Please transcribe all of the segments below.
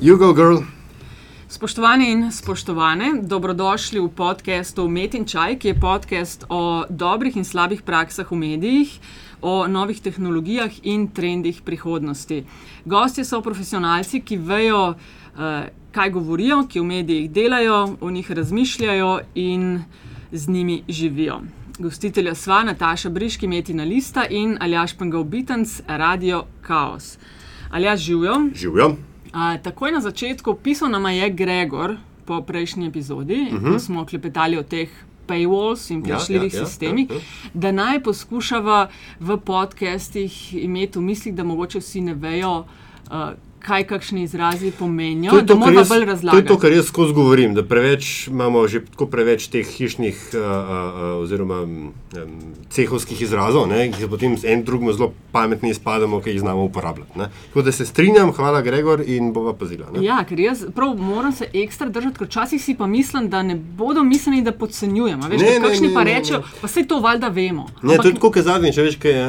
Jugo Girl. Spoštovani in spoštovane, dobrodošli v podkastu Met in Čaj, ki je podcast o dobrih in slabih praksah v medijih, o novih tehnologijah in trendih prihodnosti. Gostje so profesionalci, ki vejo, eh, kaj govorijo, ki v medijih delajo, o njih razmišljajo in z njimi živijo. Gostitelja sva Nataša Briški, Metina Lista in Aljaš Pengal Bitens, Radio Chaos. Aljaš živijo. Živijo. Takoj na začetku pisal nam je Gregor po prejšnji epizodi, uh -huh. ko smo klepetali o teh paywalls in plačljivih ja, ja, ja, sistemih, ja, ja. da naj poskušava v podcestih imeti v mislih, da mogoče vsi ne vejo. Uh, kaj kakšni izrazi pomenijo. To je to, kar jaz, to, je to, kar jaz skozi govorim, da preveč imamo že tako preveč teh hišnih uh, uh, oziroma um, cehovskih izrazov, ne, ki se potem en drugemu zelo pametni izpademo, ki jih znamo uporabljati. Ne. Tako da se strinjam, hvala Gregor in bova pazila. Ne. Ja, ker jaz prav moram se ekstra držati, ker včasih si pa mislim, da ne bodo mislili, da podcenjujemo. Veš, ne, ne, kakšni ne, pa rečejo, pa se to valjda vemo. Ne, Ampak, to je tako, kot zadnjič, veš, kaj je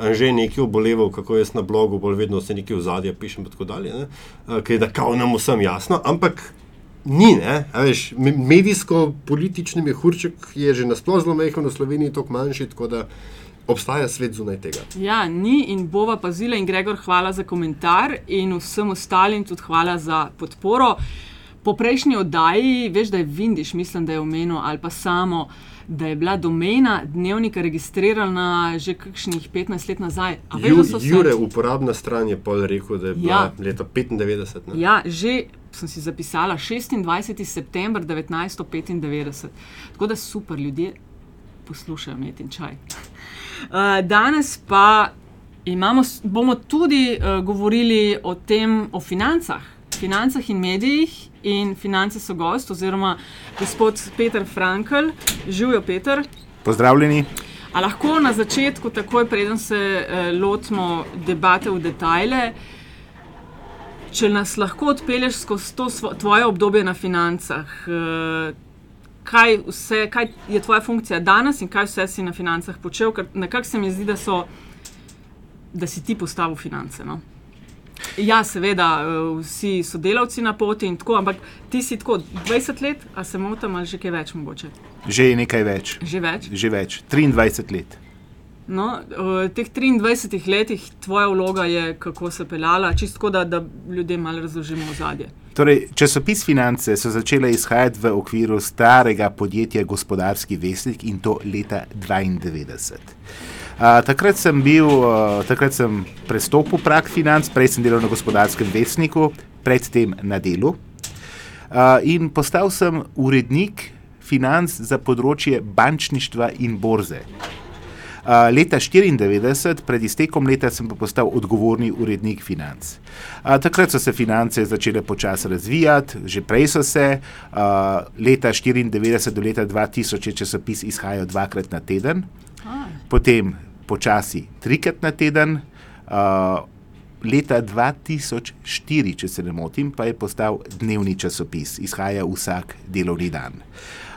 Anže nekaj oboleval, kako jaz na blogu bolj vedno se nekaj v zadje pišem in tako dalje, ki je da kao nam vsem jasno, ampak ni, veš, medijsko-politični mehurček je že nasplošno zelo mehko, v Sloveniji je to manjši, tako da obstaja svet zunaj tega. Ja, ni in bova pazila in Gregor, hvala za komentar in vsem ostalim tudi hvala za podporo. Po prejšnji oddaji, veš, da je Vindiš, mislim, da je omenil ali pa samo da je bila domena dnevnika registrirana že kakšnih 15 let nazaj. Ju, Jure, uporabna stran je pol rekel, da je bila ja. leta 95. Ne? Ja, že sem si zapisala 26. september 1995. Tako da super ljudje poslušajo met in čaj. Uh, danes pa imamo, bomo tudi uh, govorili o tem, o financah, financah in medijih in finance so gost, oziroma gospod Peter Frankl, živijo Peter. Pozdravljeni. A lahko na začetku, takoj preden se eh, lotimo debate v detajle, če nas lahko odpelješ skozi to svo, tvoje obdobje na financah. Eh, Kaj, vse, kaj je tvoja funkcija danes in kaj vse si na financah počel? Nekako se mi zdi, da, so, da si ti postavil finance. No? Ja, seveda, eh, vsi sodelavci na poti in tako, ampak ti si tako 20 let, a se motim ali že kaj več mogoče? Že nekaj več. Že več? Že več, 23 let. No, v teh 23 letih tvoja vloga je, kako se peljala, čisto da, da ljudem malo razložimo ozadje. Torej, časopis Finance so začele izhajati v okviru starega podjetja Gospodarski vesnik in to leta 1992 takrat sem bil, uh, takrat sem prestopil prak financ, prej sem delal na gospodarskem vesniku, predtem na delu. Uh, in postal sem urednik financ za področje bančništva in borze. Uh, leta 1994, pred iztekom leta, sem pa postal odgovorni urednik financ. Uh, takrat so se finance začele počasi razvijati, že prej so se. Uh, leta 1994 do leta 2000 je časopis izhajal dvakrat na teden potem počasi trikrat na teden. Uh, leta 2004, če se ne motim, pa je postal dnevni časopis, izhaja vsak delovni dan.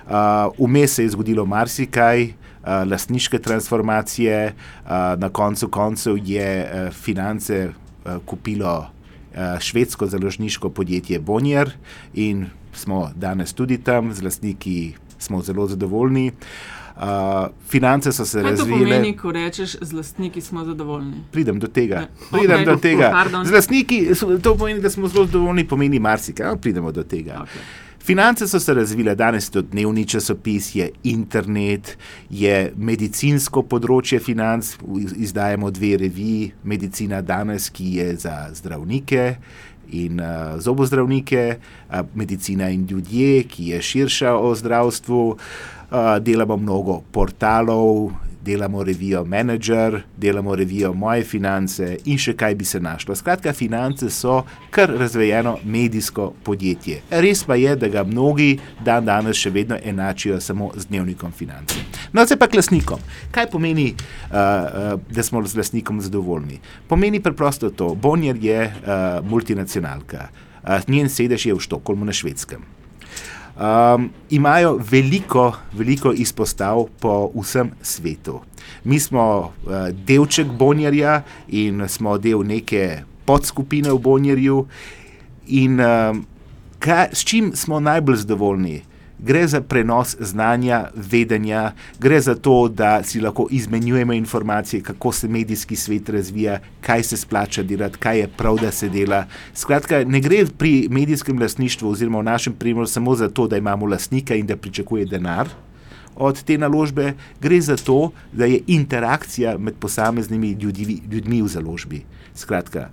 Uh, vmes se je zgodilo marsikaj, uh, lastniške transformacije, uh, na koncu koncev je uh, finance uh, kupilo uh, švedsko založniško podjetje Bonnier in smo danes tudi tam, z lastniki smo zelo zadovoljni. Uh, finance so se razvile. Kaj pomeni, ko rečeš, z lastniki smo zadovoljni? Pridem do tega. Ne. Pridem okay. do tega. Z lastniki, to pomeni, da smo zelo zadovoljni, pomeni marsikaj. Pridemo do tega. Okay. Finance so se razvile, danes je to dnevni časopis, je internet, je medicinsko področje financ. Izdajemo dve reviji, Medicina danes, ki je za zdravnike in uh, zobozdravnike, uh, Medicina in ljudje, ki je širša o zdravstvu. Uh, delamo mnogo portalov, delamo revijo Manager, delamo revijo Moje finance in še kaj bi se našlo. Skratka, finance so kar razvejeno medijsko podjetje. Res pa je, da ga mnogi dan danes še vedno enačijo samo z dnevnikom finance. No, zdaj pa k lasnikom. Kaj pomeni, uh, uh, da smo z lasnikom zadovoljni? Pomeni preprosto to. Bonjer je uh, multinacionalka. Uh, njen sedež je v Štokholmu na švedskem. Um, imajo veliko, veliko izpostav po vsem svetu. Mi smo uh, delček Bonjarja in smo del neke podskupine v Bonjarju. In um, kaj, s čim smo najbolj zadovoljni? Gre za prenos znanja, vedenja, gre za to, da si lahko izmenjujemo informacije, kako se medijski svet razvija, kaj se splača delati, kaj je prav, da se dela. Skratka, ne gre pri medijskem lastništvu, oziroma v našem primeru, samo za to, da imamo lastnika in da pričakuje denar od te naložbe, gre za to, da je interakcija med posameznimi ljudmi, ljudmi v založbi. Skratka,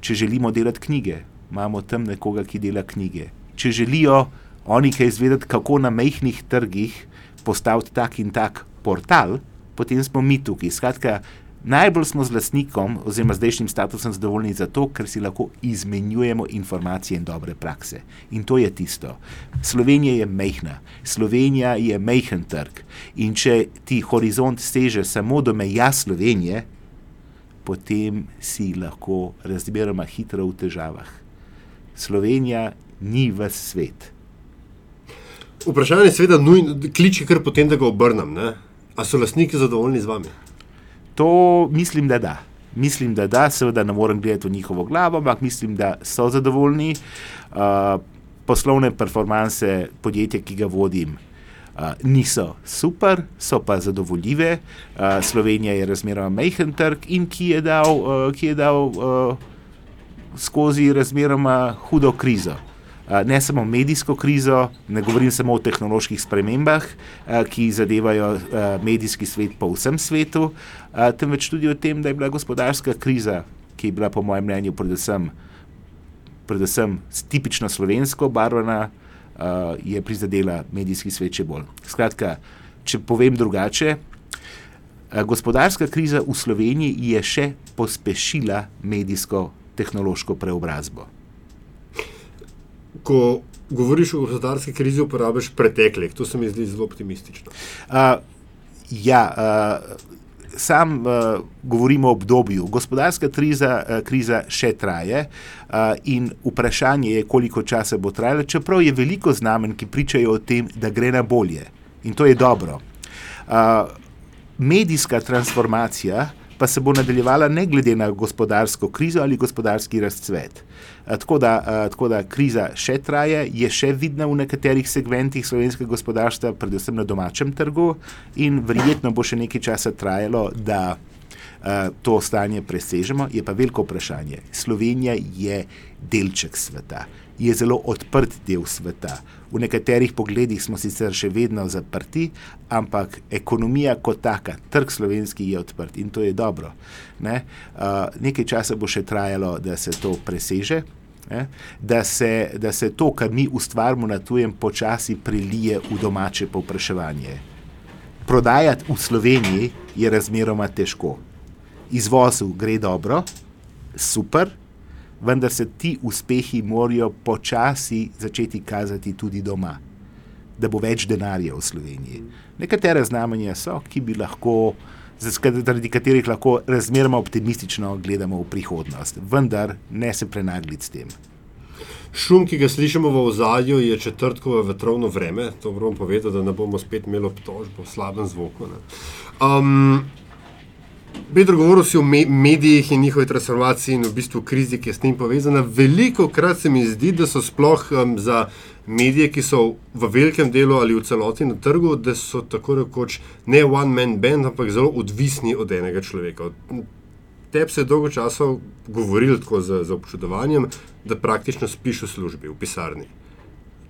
če želimo delati knjige, imamo tam nekoga, ki dela knjige. Če želijo oni kaj izvedeti, kako na mehkih trgih postaviti tak in tak portal, potem smo mi tukaj. Skratka, najbolj smo z lastnikom oziroma zdajšnjim statusom zadovoljni zato, ker si lahko izmenjujemo informacije in dobre prakse. In to je tisto. Slovenija je mehna, Slovenija je mehen trg. In če ti horizont seže samo do meja Slovenije, potem si lahko razmeroma hitro v težavah. Slovenija ni v svet. Vprašanje je, seveda, nujno, kliče kar potem, da ga obrnem. Ne? A so lastniki zadovoljni z vami? To mislim, da da. Mislim, da da, seveda ne morem gledati v njihovo glavo, ampak mislim, da so zadovoljni. Uh, poslovne performance podjetja, ki ga vodim, uh, niso super, so pa zadovoljive. Uh, Slovenija je razmeroma majhen trg in ki je dal, uh, ki je dal uh, skozi razmeroma hudo krizo. Ne samo medijsko krizo, ne govorim samo o tehnoloških spremembah, ki zadevajo medijski svet po vsem svetu, temveč tudi o tem, da je bila gospodarska kriza, ki je bila, po mojem mnenju, predvsem, predvsem tipično slovensko barvana, je prizadela medijski svet še bolj. Skratka, če povem drugače, gospodarska kriza v Sloveniji je še pospešila medijsko-tehnološko preobrazbo ko govoriš o gospodarski krizi, uporabiš preteklih. To se mi zdi zelo optimistično. Uh, ja, uh, sam uh, govorim o obdobju. Gospodarska kriza, uh, kriza še traje uh, in vprašanje je, koliko časa bo trajala, čeprav je veliko znamen, ki pričajo o tem, da gre na bolje. In to je dobro. Uh, medijska transformacija pa se bo nadaljevala ne glede na gospodarsko krizo ali gospodarski razcvet. Tako da, tako da kriza še traje, je še vidna v nekaterih segmentih slovenskega gospodarstva, predvsem na domačem trgu, in verjetno bo še nekaj časa trajalo, da to stanje presežemo. Je pa veliko vprašanje. Slovenija je delček sveta, je zelo odprt del sveta. V nekaterih pogledih smo sicer še vedno zaprti, ampak ekonomija kot taka, trg slovenski je odprt in to je dobro. Ne? Uh, nekaj časa bo še trajalo, da se to preseže. Da se, da se to, kar mi ustvarjamo na tujem, počasi prelije v domače povpraševanje. Prodajati v Sloveniji je razmeroma težko. Izvozu gre dobro, super, vendar se ti uspehi morajo počasi začeti kazati tudi doma, da bo več denarja v Sloveniji. Nekatere znamenja so, ki bi lahko, zaradi katerih lahko razmeroma optimistično gledamo v prihodnost, vendar ne se prenagliti s tem. Šum, ki ga slišimo v ozadju, je četrtkovo vetrovno vreme. To moram povedati, da ne bomo spet imeli obtožbo o slabem zvoku. Um, Pedro, govoril si o me medijih in njihovi transformaciji in v bistvu krizi, ki je s tem povezana. Veliko krat se mi zdi, da so sploh um, za medije, ki so v velikem delu ali v celoti na trgu, da so tako rekoč ne one man band, ampak zelo odvisni od enega človeka. Tebi se je dolgo časa govoril tako z, z občudovanjem, da praktično spiš v službi, v pisarni.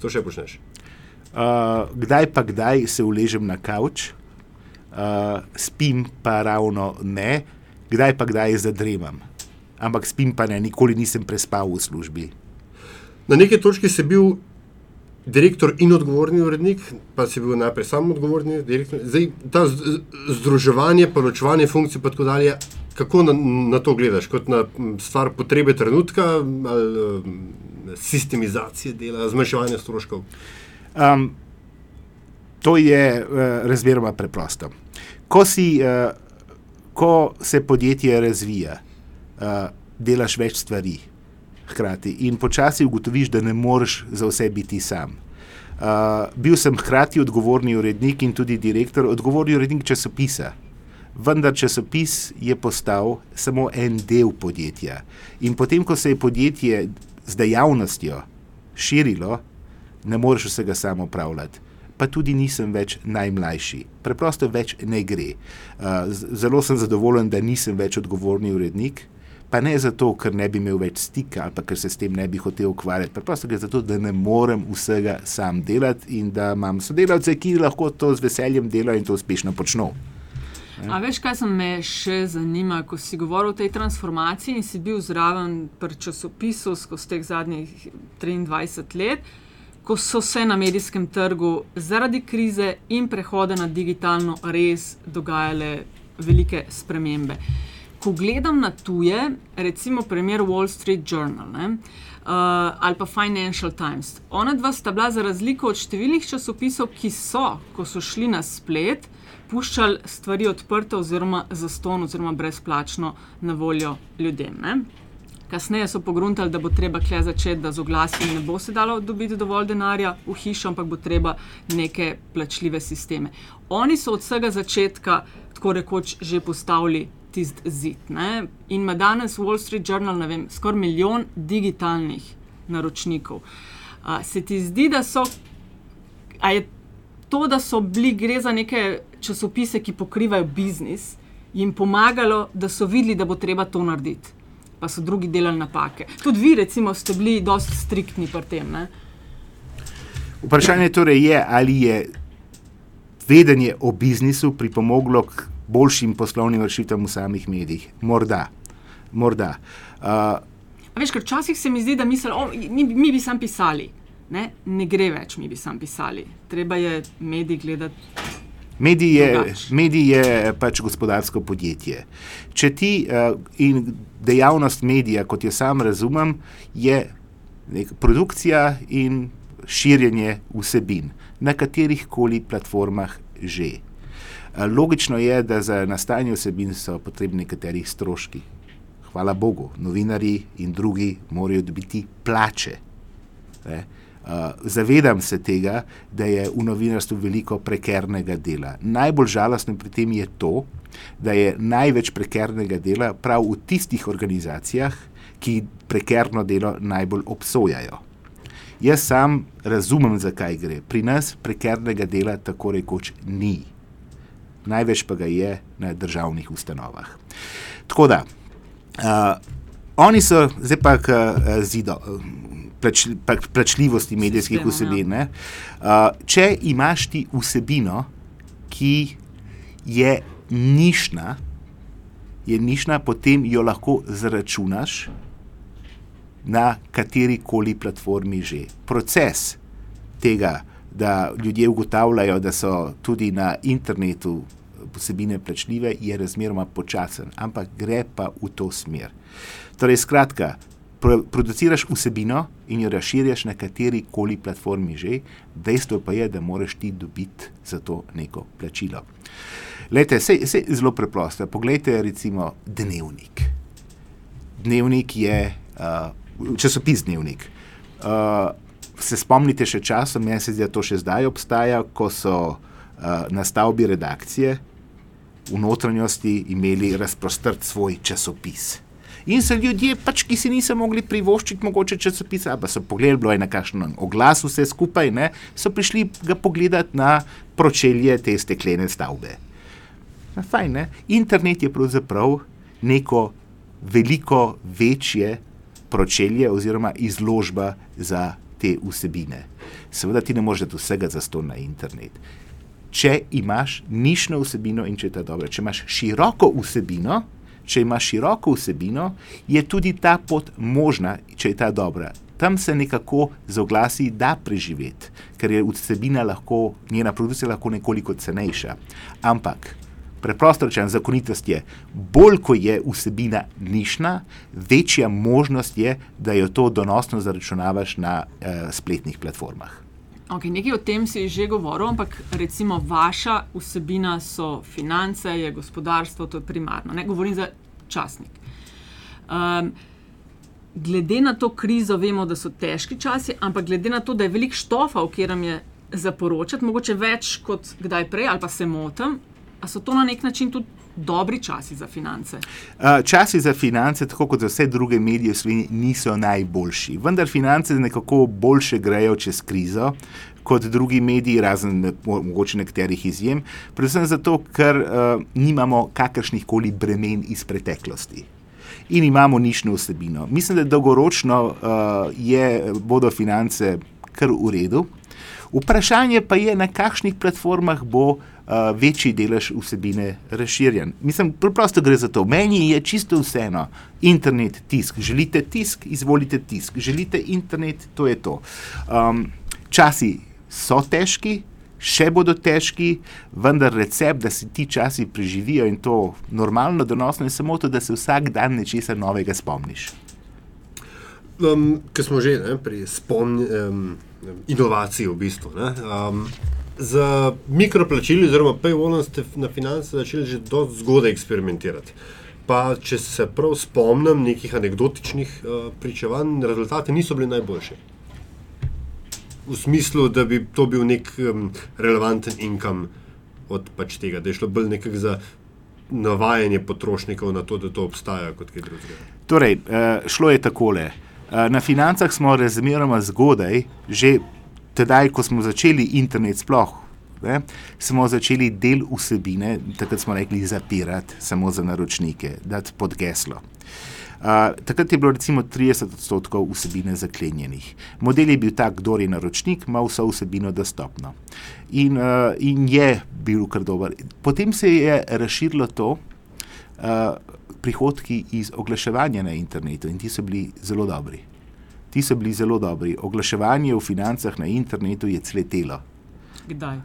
To še počneš. Uh, kdaj pa kdaj se uležem na kavč? Uh, spim pa ravno ne, kdaj pa kdaj zadremam. Ampak spim pa ne, nikoli nisem prespal v službi. Na neki točki si bil direktor in odgovorni urednik, pa si bil najprej sam odgovorni direktor. Zdaj, ta združevanje, poročevanje funkcij, pa tako dalje. Kako na, na to gledaš, kot na stvar potrebe trenutka, ali sistemizacije dela, zmanjševanja stroškov? Um, to je uh, razmeroma preprosto ko, si, uh, ko se podjetje razvija, uh, delaš več stvari hkrati in počasi ugotoviš, da ne moreš za vse biti sam. Uh, bil sem hkrati odgovorni urednik in tudi direktor, odgovorni urednik časopisa. Vendar časopis je postal samo en del podjetja. In potem, ko se je podjetje z dejavnostjo širilo, ne moreš vsega samo upravljati. Pa tudi nisem več najmlajši, preprosto več ne gre. Uh, zelo sem zadovoljen, da nisem več odgovorni urednik, pa ne zato, ker ne bi imel več stika ali ker se s tem ne bi hotel ukvarjati. Preprosto gre za to, da ne morem vsega sam delati in da imam sodelavce, ki lahko to z veseljem delajo in to uspešno počnejo. A veš, kaj se me še zanima, ko si govoril o tej transformaciji in si bil zraven pri časopisu skozi teh zadnjih 23 let, ko so se na medijskem trgu zaradi krize in prehoda na digitalno res dogajale velike spremembe. Ko gledam na tuje, recimo primer Wall Street Journal ne, uh, ali pa Financial Times, ona dva sta bila za razliko od številnih časopisov, ki so, ko so šli na splet, puščali stvari odprte oziroma zaston oziroma brezplačno na voljo ljudem. Ne. Kasneje so pogruntali, da bo treba kle začeti, da z oglasi ne bo se dalo dobiti dovolj denarja v hišo, ampak bo treba neke plačljive sisteme. Oni so od vsega začetka tako rekoč že postavili tisti zid. Ne? In ima danes Wall Street Journal, ne vem, skoraj milijon digitalnih naročnikov. A, se ti zdi, da so. A je to, da so bili, gre za neke časopise, ki pokrivajo biznis, jim pomagalo, da so videli, da bo treba to narediti, pa so drugi delali napake. Tudi vi, recimo, ste bili dosti striktni pri tem. Ne? Vprašanje torej je, ali je vedenje o biznisu pripomoglo k boljšim poslovnim rešitvam v samih medijih. Morda. Morda. Uh, Veš, ker včasih se mi zdi, da mislijo, mi, mi bi sam pisali. Ne? ne gre več, mi bi sam pisali. Treba je mediji gledati. Medij je, Drugače. medij je pač gospodarsko podjetje. Če ti uh, in dejavnost medija, kot jo sam razumem, je produkcija in širjenje vsebin na katerih koli platformah že. Uh, logično je, da za nastajanje vsebin so potrebni nekateri stroški. Hvala Bogu, novinari in drugi morajo dobiti plače. Ne? Uh, zavedam se tega, da je v novinarstvu veliko prekernega dela. Najbolj žalostno pri tem je to, da je največ prekernega dela prav v tistih organizacijah, ki prekerno delo najbolj obsojajo. Jaz sam razumem, zakaj gre. Pri nas prekernega dela tako rekoč ni. Največ pa ga je na državnih ustanovah. Tako da, uh, oni so zdaj pa k uh, zidu. Plač, plačljivosti medijskih Sistema, vsebin. ne. Uh, če imaš ti vsebino, ki je nišna, je nišna, potem jo lahko zračunaš na kateri koli platformi že. Proces tega, da ljudje ugotavljajo, da so tudi na internetu vsebine plačljive, je razmeroma počasen, ampak gre pa v to smer. Torej, skratka, produciraš vsebino in jo razširjaš na kateri koli platformi že, dejstvo pa je, da moraš ti dobiti za to neko plačilo. Lejte, vse je zelo preprosto. Poglejte, recimo, dnevnik. Dnevnik je uh, časopis Dnevnik. Uh, se spomnite še časa, meni se zdi, da to še zdaj obstaja, ko so uh, na stavbi redakcije v notranjosti imeli razprostrt svoj časopis. In so ljudje, pač, ki si niso mogli privoščiti mogoče časopisa, ali pa so pogledali, bilo je na kakšnem oglasu vse skupaj, ne, so prišli ga pogledati na pročelje te steklene stavbe. Na, fajn, ne? Internet je pravzaprav neko veliko večje pročelje oziroma izložba za te vsebine. Seveda ti ne moreš dati vsega za to na internet. Če imaš nišno vsebino in če je ta dobra, če imaš široko vsebino, če imaš široko vsebino, je tudi ta pot možna, če je ta dobra. Tam se nekako z oglasi da preživeti, ker je vsebina lahko, njena produkcija lahko nekoliko cenejša. Ampak preprosto rečeno, zakonitost je, bolj ko je vsebina nišna, večja možnost je, da jo to donosno zaračunavaš na eh, spletnih platformah. Okay, nekaj o tem si že govoril, ampak recimo vaša vsebina so finance, je gospodarstvo, to je primarno. Ne govorim za časnik. Um, glede na to krizo, vemo, da so težki časi, ampak glede na to, da je veliko štofa, v katerem je zaporočati, mogoče več kot kdaj prej, ali pa se motim, a so to na nek način tudi dobri časi za finance? Uh, časi za finance, tako kot za vse druge medije v Sloveniji, niso najboljši. Vendar finance nekako boljše grejo čez krizo kot drugi mediji, razen ne- mo- mogoče nekaterih izjem, predvsem zato, ker uh, nimamo kakršnih koli bremen iz preteklosti. In imamo nišno vsebino. Mislim, da dolgoročno uh, je, bodo finance kar v redu. Vprašanje pa je, na kakšnih platformah bo uh, večji delež vsebine razširjen. Mislim, preprosto gre za to. Meni je čisto vseeno. Internet, tisk. Želite tisk, izvolite tisk. Želite internet, to je to. Um, časi so težki, še bodo težki, vendar recept, da se ti časi preživijo in to normalno, donosno, je samo to, da se vsak dan nečesa novega spomniš. Um, Ker smo že ne, pri spomni, um, inovaciji, v bistvu. Ne, um, za mikroplačili, oziroma paywallom, ste na finance začeli že dosti zgodaj eksperimentirati. Pa, če se prav spomnim nekih anekdotičnih uh, pričevanj, rezultati niso bili najboljši. V smislu, da bi to bil nek um, relevanten income od pač tega, da je šlo bolj nekako za navajanje potrošnikov na to, da to obstaja kot kaj drugega. Torej, uh, šlo je takole. Uh, na financah smo razmeroma zgodaj, že tedaj, ko smo začeli internet sploh. Ne, smo začeli del vsebine, takrat smo rekli, zapirati samo za naročnike, dati pod geslo. Uh, takrat je bilo recimo 30 odstotkov vsebine zaklenjenih. Model je bil tak, kdo je naročnik, ima vso vsebino dostopno. In, uh, in je bil kar dober. Potem se je razširilo to, uh, prihodki iz oglaševanja na internetu in ti so bili zelo dobri. Ti so bili zelo dobri. Oglaševanje v financah na internetu je cvetelo. Kdaj?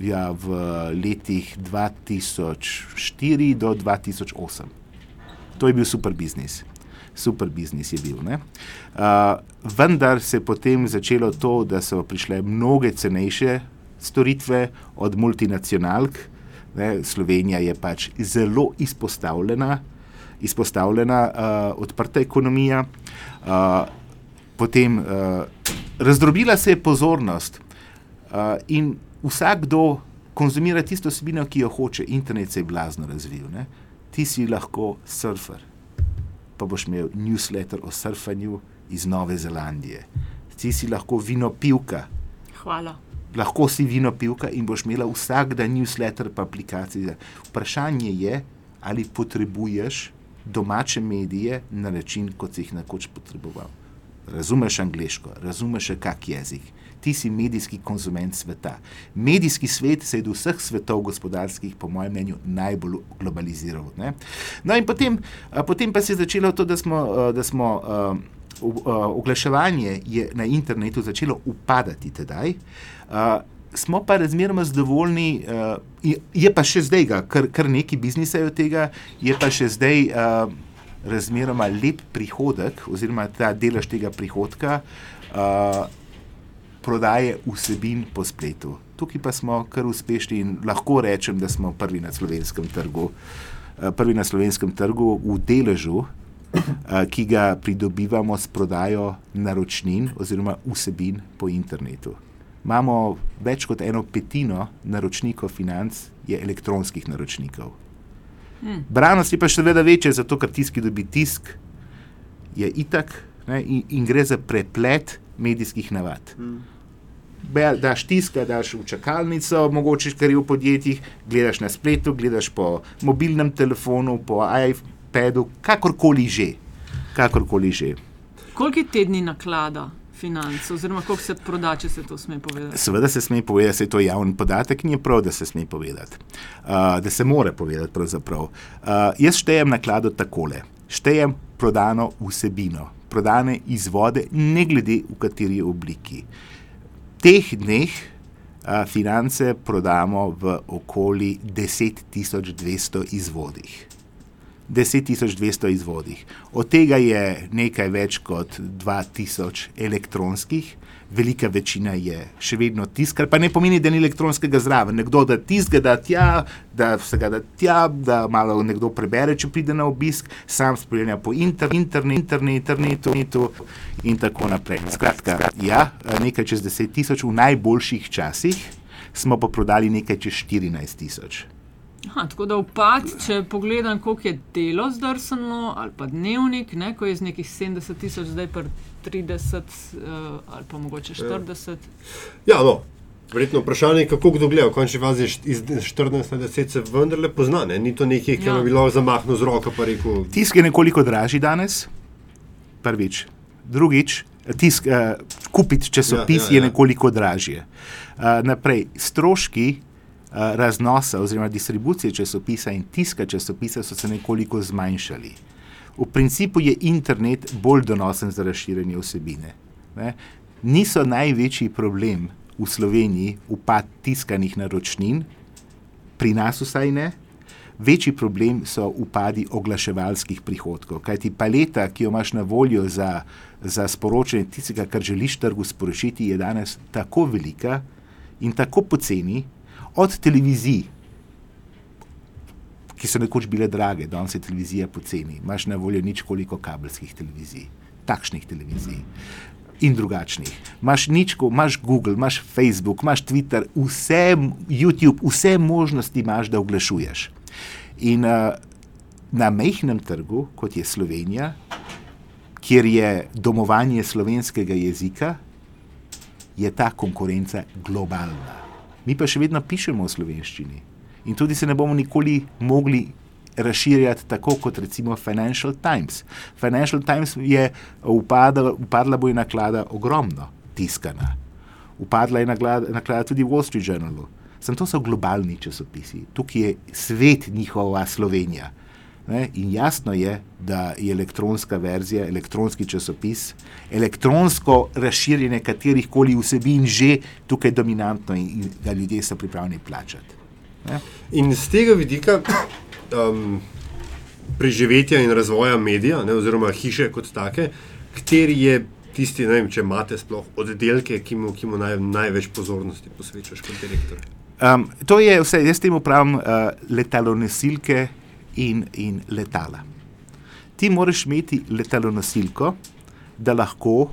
Ja, v letih 2004 do 2008. To je bil super biznis. Super biznis je bil. Uh, vendar se je potem začelo to, da so prišle mnoge cenejše storitve od multinacionalk. Ne, Slovenija je pač zelo izpostavljena, izpostavljena uh, odprta ekonomija. Uh, potem uh, razdrobila se je pozornost uh, in vsakdo konzumira tisto vsebino, ki jo hoče. Internet se je blazno razvil. Ne? Ti si lahko surfer, pa boš imel newsletter o surfanju iz Nove Zelandije. Ti si lahko vinopivka, Hvala. lahko si vinopivka in boš imela vsak dan newsletter pa aplikacije. Vprašanje je, ali potrebuješ domače medije na način, kot si jih nekoč potreboval. Razumeš angliško, razumeš kak jezik. Ti si medijski konzument sveta. Medijski svet se je do vseh svetov gospodarskih, po mojem mnenju, najbolj globaliziral. Ne? No, in potem, potem pa se je začelo to, da smo, da smo oglaševanje je na internetu začelo upadati tedaj. A, Smo pa razmeroma zadovoljni, uh, je, je pa še zdaj, kar, kar nekaj biznisa je od tega, je pa še zdaj uh, razmeroma lep prihodek, oziroma ta delež tega prihodka uh, prodaje vsebin po spletu. Tukaj pa smo kar uspešni in lahko rečem, da smo prvi na slovenskem trgu, uh, prvi na slovenskem trgu v deležu, uh, ki ga pridobivamo s prodajo naročnin oziroma vsebin po internetu. Imamo več kot eno petino naročnikov financ, je elektronskih naročnikov. Branost je pa še vedno večja, zato ker tisk, ki dobi tisk, je itak ne, in, in gre za preplet medijskih navad. Be- Daš tiska, daš v čakalnico, mogoče kar je v podjetjih, gledaš na spletu, gledaš po mobilnem telefonu, po iPadu, kakorkoli že. Kakorkoli že. Koliko je tedni naklada financ, oziroma koliko se proda, če se to sme povedati? Seveda se sme povedati, da je to javni podatek in je prav, da se sme povedati. Uh, da se more povedati. pravzaprav. Uh, jaz štejem naklado takole. Štejem prodano vsebino, prodane izvode, ne glede v kateri obliki. Teh dneh uh, finance prodamo v okoli 10.200 izvodih. 10.200 izvodih. Od tega je nekaj več kot 2000 elektronskih, velika večina je še vedno tisk, kar pa ne pomeni, da ni elektronskega zraven. Nekdo da tisk, da tja, da se ga da tja, da malo nekdo prebere, če pride na obisk, sam spremlja po inter, internet, internet, internetu, internetu in tako naprej. Skratka, ja, nekaj čez 10 tisoč, v najboljših časih smo pa prodali nekaj čez 14 tisoč. Aha, tako da upad, če pogledam, koliko je delo zdrsnilo, ali pa dnevnik, ne, ko je z nekih 70 tisoč, zdaj pa 30 uh, ali pa mogoče 40. Ja, no. Verjetno vprašanje je, kako kdo gleda. V končni fazi iz 14 na 10 se vendarle pozna. Ne? Ni to nekaj, ki Ja. bi bilo zamahnil z roko pa rekel. Tisk je nekoliko dražji danes, prvič. Drugič, tisk, uh, kupiti časopis Ja, ja, ja, je ja. nekoliko dražje. Uh, naprej, stroški raznosa oziroma distribucije časopisa in tiska časopisa so se nekoliko zmanjšali. V principu je internet bolj donosen za razširjanje vsebine. Ne? Niso največji problem v Sloveniji upad tiskanih naročnin, pri nas vsaj ne. Večji problem so upadi oglaševalskih prihodkov, kajti paleta, ki jo imaš na voljo za, za sporočanje tistega, kar želiš trgu sporočiti, je danes tako velika in tako poceni, od televizij, ki so nekoč bile drage, danes je televizija poceni, imaš na voljo nič koliko kabelskih televizij, takšnih televizij. In drugačnih. Imaš ničko, imaš Google, imaš Facebook, imaš Twitter, vse, YouTube, vse možnosti imaš, da oglašuješ. In uh, na mehkem trgu, kot je Slovenija, kjer je domovanje slovenskega jezika, je ta konkurenca globalna. Mi pa še vedno pišemo v slovenščini in tudi se ne bomo nikoli mogli razširjati tako kot recimo Financial Times. Financial Times je upadla, upadla bo je naklada ogromno, tiskana. Upadla je naklada, naklada tudi Wall Street Journalu. Sem to so globalni časopisi, tukaj je svet njihova Slovenija. Ne? In jasno je, da je elektronska verzija, elektronski časopis, elektronsko razširjanje katerih koli vsebin že tukaj dominantno in, in da ljudje so pripravljeni plačati. Ne? In z tega vidika um, preživetja in razvoja medija, ne, oziroma hiše kot take, kateri je tisti, ne vem, če imate sploh oddelke, ki mu, ki mu naj, največ pozornosti posvečaš kot direktor. Um, to je vse, jaz temu pravim uh, letalonosilke in, in letala. Ti moraš imeti letalonosilko, da lahko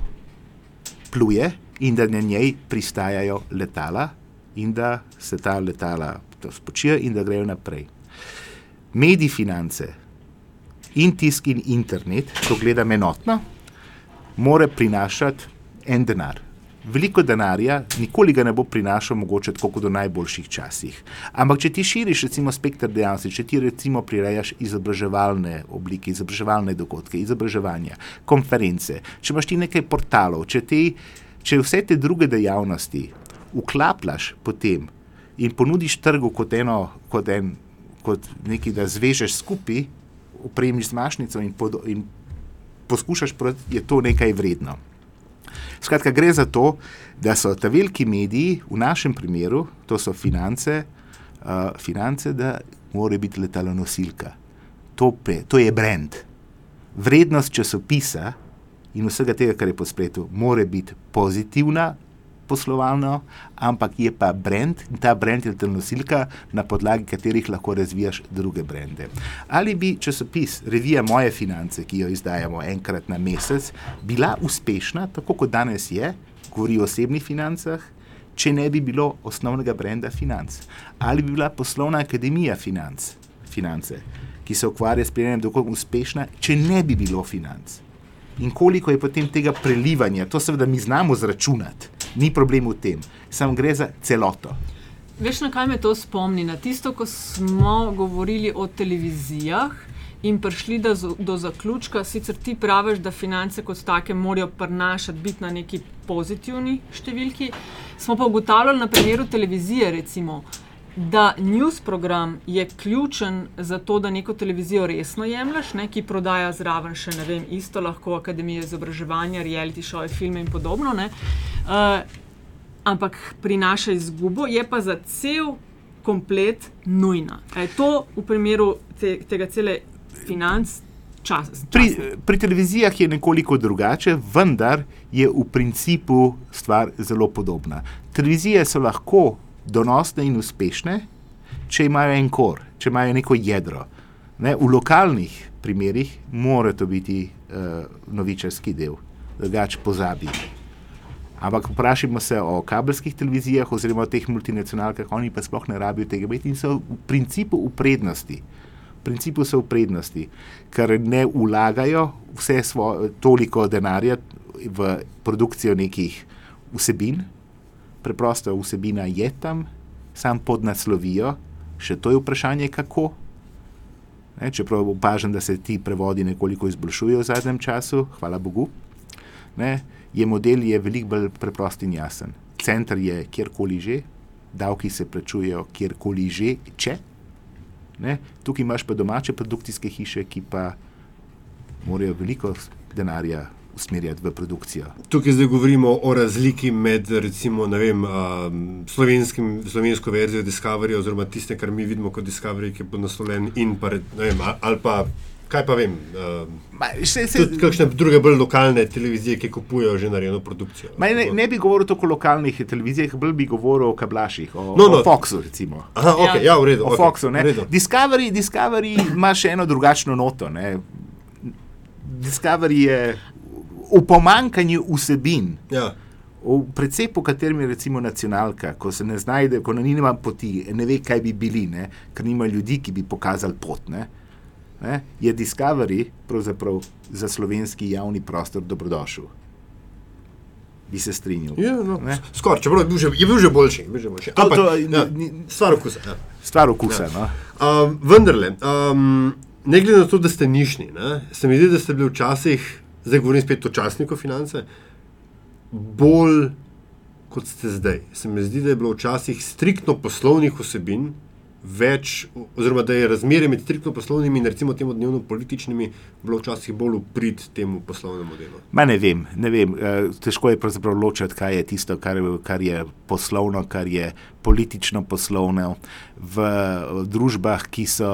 pluje in da na njej pristajajo letala in da se ta letala spočijo in da grejo naprej. Mediji finance in tisk in internet, ko gledam enotno, mora prinašati en denar. Veliko denarja, nikoli ga ne bo prinašal, mogoče tako kot v najboljših časih. Ampak, če ti širiš, recimo, spektr dejavnosti, če ti recimo prirejaš izobraževalne oblike, izobraževalne dogodke, izobraževanja, konference, če imaš ti nekaj portalov, če, te, če vse te druge dejavnosti uklapljaš potem in ponudiš trgu kot eno, kot en, kot nekaj, da zvežeš skupaj, upremiš z mašnico in, pod, in poskušaš, prodati, je to nekaj vredno. Skratka, gre za to, da so ta veliki mediji, v našem primeru, to so finance, uh, finance da mora biti letalonosilka. To, pe, to je brand. Vrednost časopisa in vsega tega, kar je po spletu, mora biti pozitivna, poslovalno, ampak je pa brand in ta brand je letalonosilka, na podlagi katerih lahko razvijaš druge brende. Ali bi časopis, revija Moje finance, ki jo izdajamo enkrat na mesec, bila uspešna, tako kot danes je, govori o osebnih financah, če ne bi bilo osnovnega brenda financ? Ali bi bila poslovna akademija financ, finance, ki se ukvarja s spremljanjem dogodkov, uspešna, če ne bi bilo financ? In koliko je potem tega prelivanja, to seveda mi znamo zračunati, ni problem v tem, samo gre za celoto. Veš, na kaj me to spomni? Na tisto, ko smo govorili o televizijah in prišli do, do zaključka, sicer ti praviš, da finance kot take morajo prinašati, biti na neki pozitivni številki. Smo pa ugotavljali na primeru televizije, recimo, da news program je ključen za to, da neko televizijo resno jemliš, ne, ki prodaja zraven še ne vem, isto lahko akademije izobraževanja, reality show, filme in podobno. Ne. Uh, ampak prinaša izgubo, je pa za cel komplet nujna. Je to v primeru te, tega cele financ čas? Pri, pri televizijah je nekoliko drugače, vendar je v principu stvar zelo podobna. Televizije so lahko donosne in uspešne, če imajo en kor, če imajo neko jedro. Ne, v lokalnih primerih mora to biti uh, novičarski del, drugače pozabi. Ampak vprašajmo se o kabelskih televizijah oziroma o teh multinacionalkah, oni pa sploh ne rabijo tega imeti in so v principu v prednosti. V principu so v prednosti, ker ne vlagajo vse svoje, toliko denarja v produkcijo nekih vsebin, preprosto vsebina je tam, sam podnaslovijo, še to je vprašanje, kako. Ne, čeprav opažam, da se ti prevodi nekoliko izboljšujejo v zadnjem času, hvala Bogu. Ne, je model je veliko bolj preprost in jasen. Center je kjerkoli že, davki se plačujejo kjerkoli že, če. Ne, tukaj imaš pa domače produkcijske hiše, ki pa morajo veliko denarja usmerjati v produkcijo. Tukaj zdaj govorimo o razliki med recimo, vem, um, slovensko verzijo Discovery, oziroma tiste, kar mi vidimo kot Discovery, ki je podnaslovljen, in pa, vem, ali pa. Kaj pa vem? Uh, se, se, tudi kakšne druge bolj lokalne televizije, ki kupujejo že narejeno produkcijo. Ne, ne bi govoril tako o lokalnih televizijah, bolj bi govoril o kablaših, o, no, no. o Foxu. Aha, okay, ja. Ja, redu, o okay, Foxu. Discovery, Discovery ima še eno drugačno noto. Ne? Discovery je v pomankanju vsebin. Ja. V precepu, katerim je recimo nacionalka, ko se ne znajde, ko nima poti, ne ve, kaj bi bili, ne? ker nima ljudi, ki bi pokazali pot. Ne? Ne? Je Discovery za slovenski javni prostor dobrodošel. Bi se strinjal. Ja, no, Skoraj, čeprav je bil že, je bil že boljši. Bil že boljši. Ampak, to, to, ja, stvar okusa. Ja. Stvar okusa. Ja. No. Um, vendarle, um, ne glede na to, da ste nišni, ne, se mi zdi, da ste bili včasih zdaj govorim spet o časniku finance, bolj kot ste zdaj. Se mi zdi, da je bilo včasih striktno poslovnih vsebin. Več, oziroma, da je razmerje med striktno poslovnimi in recimo temu dnevno političnimi bilo včasih bolj uprit temu poslovnemu delu. Ma ne vem, ne vem. Eh, težko je pravzaprav ločiti, kaj je tisto, kar, kar je poslovno, kar je politično poslovno v družbah, ki so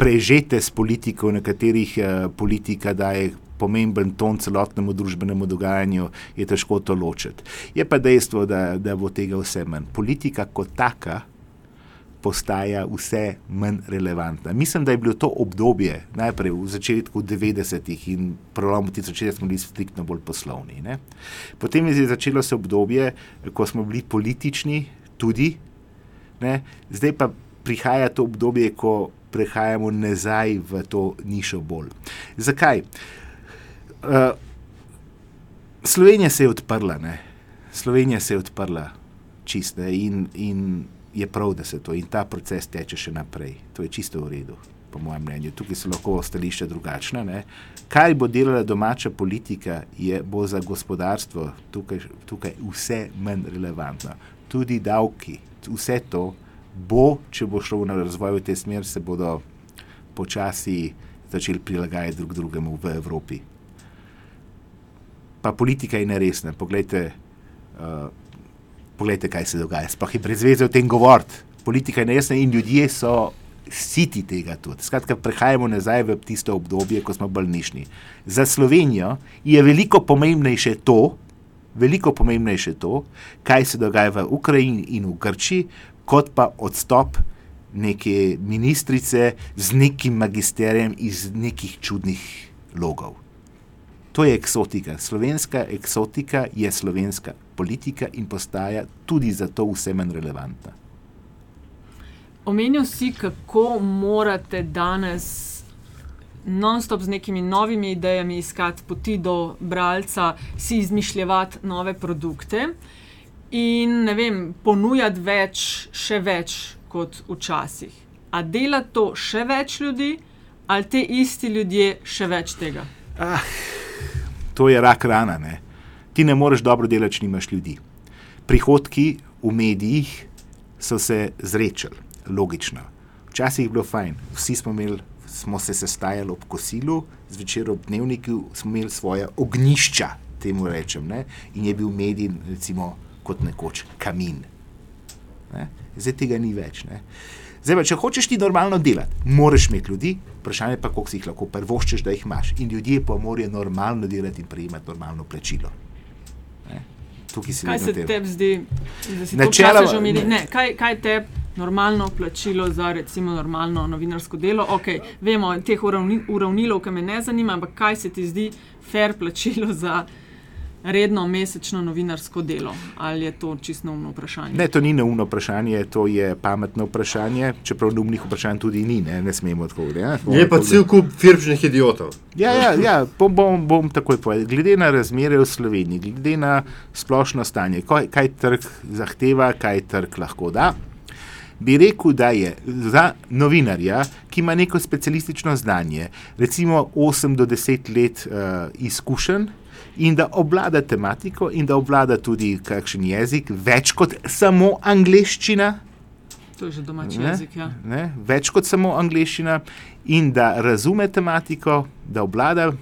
prežete s politiko, v katerih eh, politika daje pomemben ton celotnemu družbenemu dogajanju, je težko to ločiti. Je pa dejstvo, da, da bo tega vse manj. Politika kot taka postaja vse manj relevantna. Mislim, da je bilo to obdobje, najprej v začetku 90-ih in prolomu 1960, smo bili striktno bolj poslovni. Ne? Potem je začelo se obdobje, ko smo bili politični, tudi, ne? zdaj pa prihaja to obdobje, ko prehajamo nazaj v to nišo bolj. Zakaj? Uh, Slovenija se je odprla, ne? Slovenija se je odprla čiste in, in je prav, da se to in ta proces teče še naprej. To je čisto v redu, po mojem mnenju. Tukaj so lahko stališče drugačne. Ne? Kaj bo delala domača politika, je bo za gospodarstvo tukaj, tukaj vse manj relevantno. Tudi davki, vse to bo, če bo šlo na razvoj v tej smeri, se bodo počasi začeli prilagajati drug drugemu v Evropi pa politika je neresna. Poglejte, uh, poglejte, kaj se dogaja. Sploh je brezvezno o tem govoriti. Politika je neresna in ljudje so siti tega tudi. Skratka, prehajamo nazaj v tisto obdobje, ko smo bolnišni. Za Slovenijo je veliko pomembnejše to, veliko pomembnejše to, kaj se dogaja v Ukrajini in v Grčiji, kot pa odstop neke ministrice z nekim magisterijem iz nekih čudnih logov. To je eksotika. Slovenska eksotika je slovenska politika in postaja tudi zato vse manj relevantna. Omenil si, kako morate danes non-stop z nekimi novimi idejami iskati poti do bralca, si izmišljati nove produkte in vem, ponujati več, še več kot včasih. A dela to še več ljudi, ali te isti ljudje še več tega? Ah to je rak rana. Ne? Ti ne moreš dobro delati, če nimaš ljudi. Prihodki v medijih so se zrečali, logično. Včasih je bilo fajn, vsi smo, imeli, smo se sestajali ob kosilu, zvečer ob dnevniku smo imeli svoje ognišča, temu rečem, ne? in je bil medij, recimo, kot nekoč kamin. Ne? Zdaj tega ni več. Ne? Zdaj, pa, če hočeš ti normalno delati, moraš imeti ljudi, vprašanje pa, koliko si jih lahko prvoščeš, da jih imaš. In ljudje pa morajo normalno delati in prejemati normalno plačilo. Kaj se tebi zdi, da si Načela, to že omenil? Kaj, kaj te normalno plačilo za recimo normalno novinarsko delo? Ok, vemo, teh uravni, uravnilov, ki me ne zanima, ampak kaj se ti zdi fair plačilo za redno mesečno novinarsko delo? Ali je to čisto neumno vprašanje? Ne, to ni neumno vprašanje, to je pametno vprašanje, čeprav neumnih vprašanj tudi ni, ne, ne smemo tako reči. Je pa cel kup firmčnih idiotov. Ja, ja, ja bom, bom, bom takoj povedal. Glede na razmere v Sloveniji, glede na splošno stanje, kaj, kaj trg zahteva, kaj trg lahko da. Bi rekel, da je za novinarja, ki ima neko specialistično znanje, recimo 8 do 10 let uh, izkušenj, in da obvlada tematiko, in da obvlada tudi kakšen jezik, več kot samo angliščina. To je že domači jezik. Ja. Ne, več kot samo angliščina, in da razume tematiko, da obvlada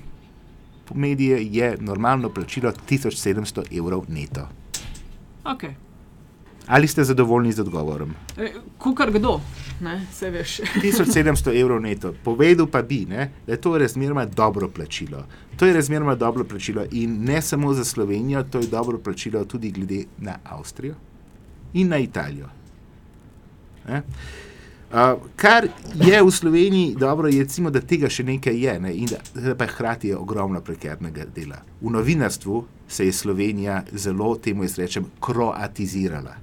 medije, je normalno plačilo 1700 evrov neto. Okay. Ali ste zadovoljni z odgovorom? E, Kukar kdo, ne, se veš. 1700 evrov neto. Povedal pa bi, ne, da je to razmeroma dobro plačilo. To je razmeroma dobro plačilo in ne samo za Slovenijo, to je dobro plačilo tudi glede na Avstrijo in na Italijo. Ne? Uh, kar je v Sloveniji dobro, je, recimo, da tega še nekaj je, ne? in da pa hkrati je ogromno prekernega dela. V novinarstvu se je Slovenija zelo, temu jaz rečem, kroatizirala.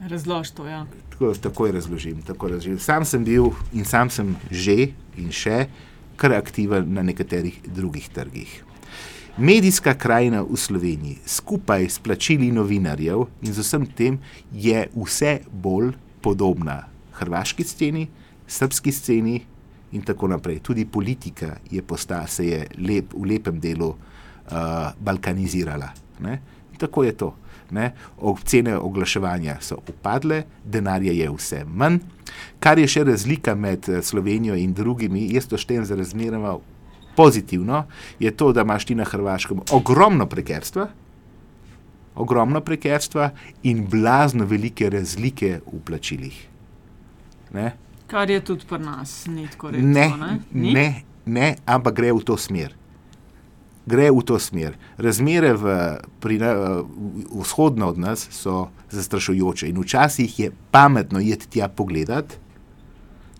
Razlož to, ja. Tako, tako razložim, tako razložim. Sam sem bil in sam sem že in še kar aktiven na nekaterih drugih trgih. Medijska krajina v Sloveniji, skupaj s plačili novinarjev in z vsem tem, je vse bolj podobna hrvaški sceni, srpski sceni in tako naprej. Tudi politika je postala, se je lep, v lepem delu uh, balkanizirala. Ne? Tako je to. Ne? Cene oglaševanja so upadle, denarja je vse manj. Kar je še razlika med Slovenijo in drugimi, jaz to štejem za razmeroma pozitivno, je to, da imaš ti na Hrvaškem ogromno prekerstva, ogromno prekerstva in blazno velike razlike v plačilih. Ne? Kar je tudi pri nas, ni tako. Ne, ne? ne, ne, ne, ampak gre v to smer gre v to smer. Razmere v, pri, v, vzhodno od nas so zastrašujoče in včasih je pametno iti tja pogledat,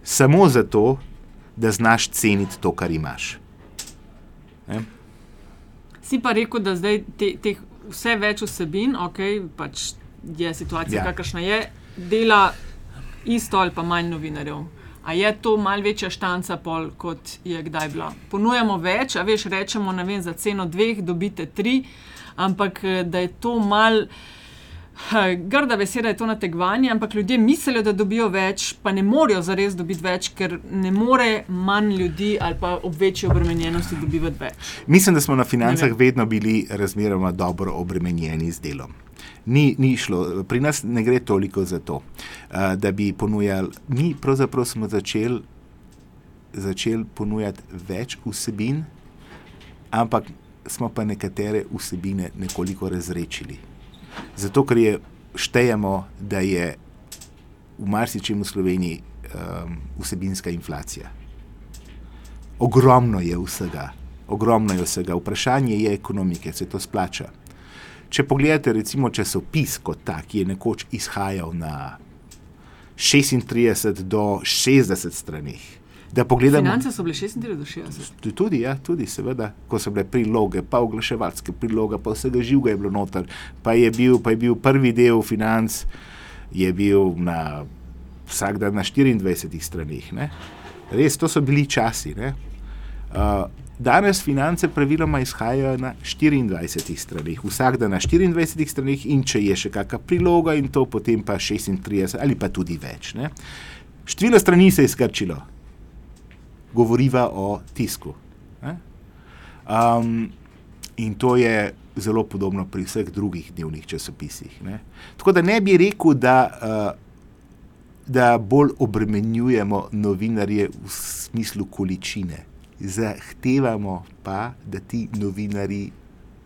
samo zato, da znaš ceniti to, kar imaš. Ne? Si pa rekel, da zdaj te, teh vse več vsebin, ok, pač je situacija, ja. kakršna je, dela isto ali pa manj novinarjev. A je to malce večja štanca, pol, kot je kdaj bila? Ponujemo več, a veš, rečemo, vem, za ceno dveh dobite tri, ampak eh, da je to mal. Grda beseda je to nategovanje, ampak ljudje mislijo, da dobijo več, pa ne morejo zares dobiti več, ker ne more manj ljudi ali pa ob večji obremenjenosti dobivati več. Mislim, da smo na financah vedno bili razmeroma dobro obremenjeni z delom ni, ni šlo. Pri nas ne gre toliko za to, uh, da bi ponujali. Mi pravzaprav smo začeli začel ponujati več vsebin, ampak smo pa nekatere vsebine nekoliko razrečili. Zato, ker je štejemo, da je v marsičem v Sloveniji um, vsebinska inflacija. Ogromno je vsega. Ogromno je vsega. Vprašanje je ekonomike, se to splača. Če pogledate, recimo, časopis kot tak, ki je nekoč izhajal na 36 do 60 strani. Finance so bile 36 do 60. Tudi, ja, tudi, seveda, ko so bile priloge, pa oglaševalske priloge, pa vsega živega je bilo noter. Pa je bil, pa je bil prvi del financ, je bil na vsak dan na 24 stranih. Res, to so bili časi. Uh, Danes finance praviloma izhajajo na 24 straneh, vsak dan na 24 straneh, in če je še kakšna priloga, in to potem pa 36 ali pa tudi več. Ne? Število strani se je skrčilo, govoriva o tisku. Um, in to je zelo podobno pri vseh drugih dnevnih časopisih. Ne? Tako da ne bi rekel, da, uh, da bolj obremenjujemo novinarje v smislu količine zahtevamo pa, da ti novinari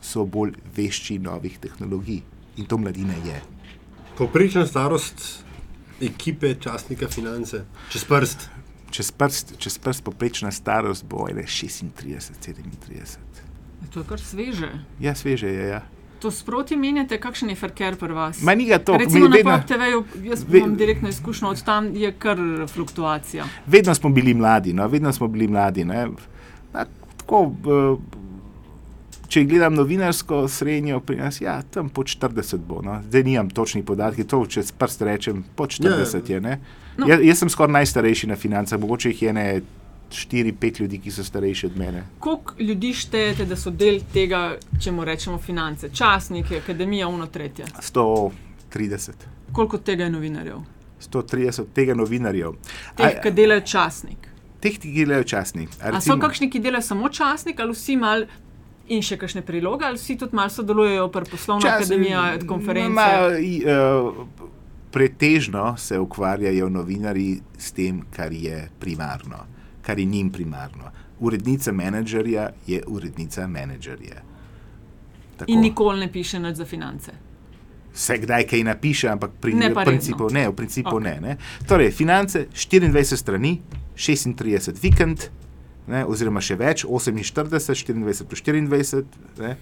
so bolj vešči novih tehnologij in to mladina je. Poprečna starost ekipe časnika finance, čez prst. Čez prst, čez prst poprečna starost bo 36, 37. To je kar sveže. Ja, sveže je. Ja. To sproti menjate, kakšen je ferker pri vas? Ma ni ga to, Recimo na vedno, TV-ju, jaz ve, imam direktno izkušnjo, od tam je kar fluktuacija. Vedno smo bili mladi, no, vedno smo bili mladi. Na, tako, če gledam novinarsko srednjo pri nas, ja, tam po 40 bo. No. Zdaj nimam točnih podatkov, to če s prst rečem, po 40 je. Ne? No. Ja, jaz sem skoraj najstarejši na financah, mogoče jih je ne 4-5 ljudi, ki so starejši od mene. Koliko ljudi štejete, da so del tega, če mu rečemo finance, časniki, akademija, uno tretje? 130. Koliko od tega je novinarjev? 130 tega novinarjev. Teh, ki delajo časnik. Teh, ki delajo časnik. A so kakšni, ki delajo samo časnik, ali vsi mal in še kakšne priloge, ali vsi tudi malo sodelujejo pri poslovni Čas- akademiji, konference? Ma, i, uh, pretežno se ukvarjajo novinari s tem, kar je primarno, kar je njim primarno. Urednica menedžerja je urednica menedžerja. Tako. In nikoli ne piše nič za finance. Se kdaj kaj napiše, ampak pri, Ne principu redno. ne. V principu okay. ne, ne. Torej, finance 24 strani, 36 vikend, ne, oziroma še več, 48, 24 plus 24, ne,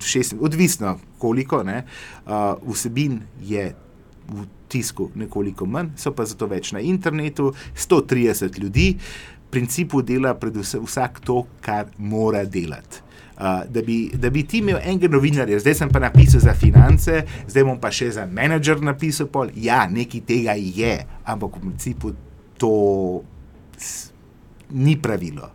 šest, odvisno koliko. Ne, uh, vsebin je v tisku nekoliko manj, so pa zato več na internetu, 130 ljudi, principu dela predvsem vsak to, kar mora delati. Uh, da, bi, da bi ti imel enega novinarja, zdaj sem pa napisal za finance, zdaj bom pa še za menedžer napisal. Pol. Ja, nekaj tega je, ampak v principu to ni pravilo.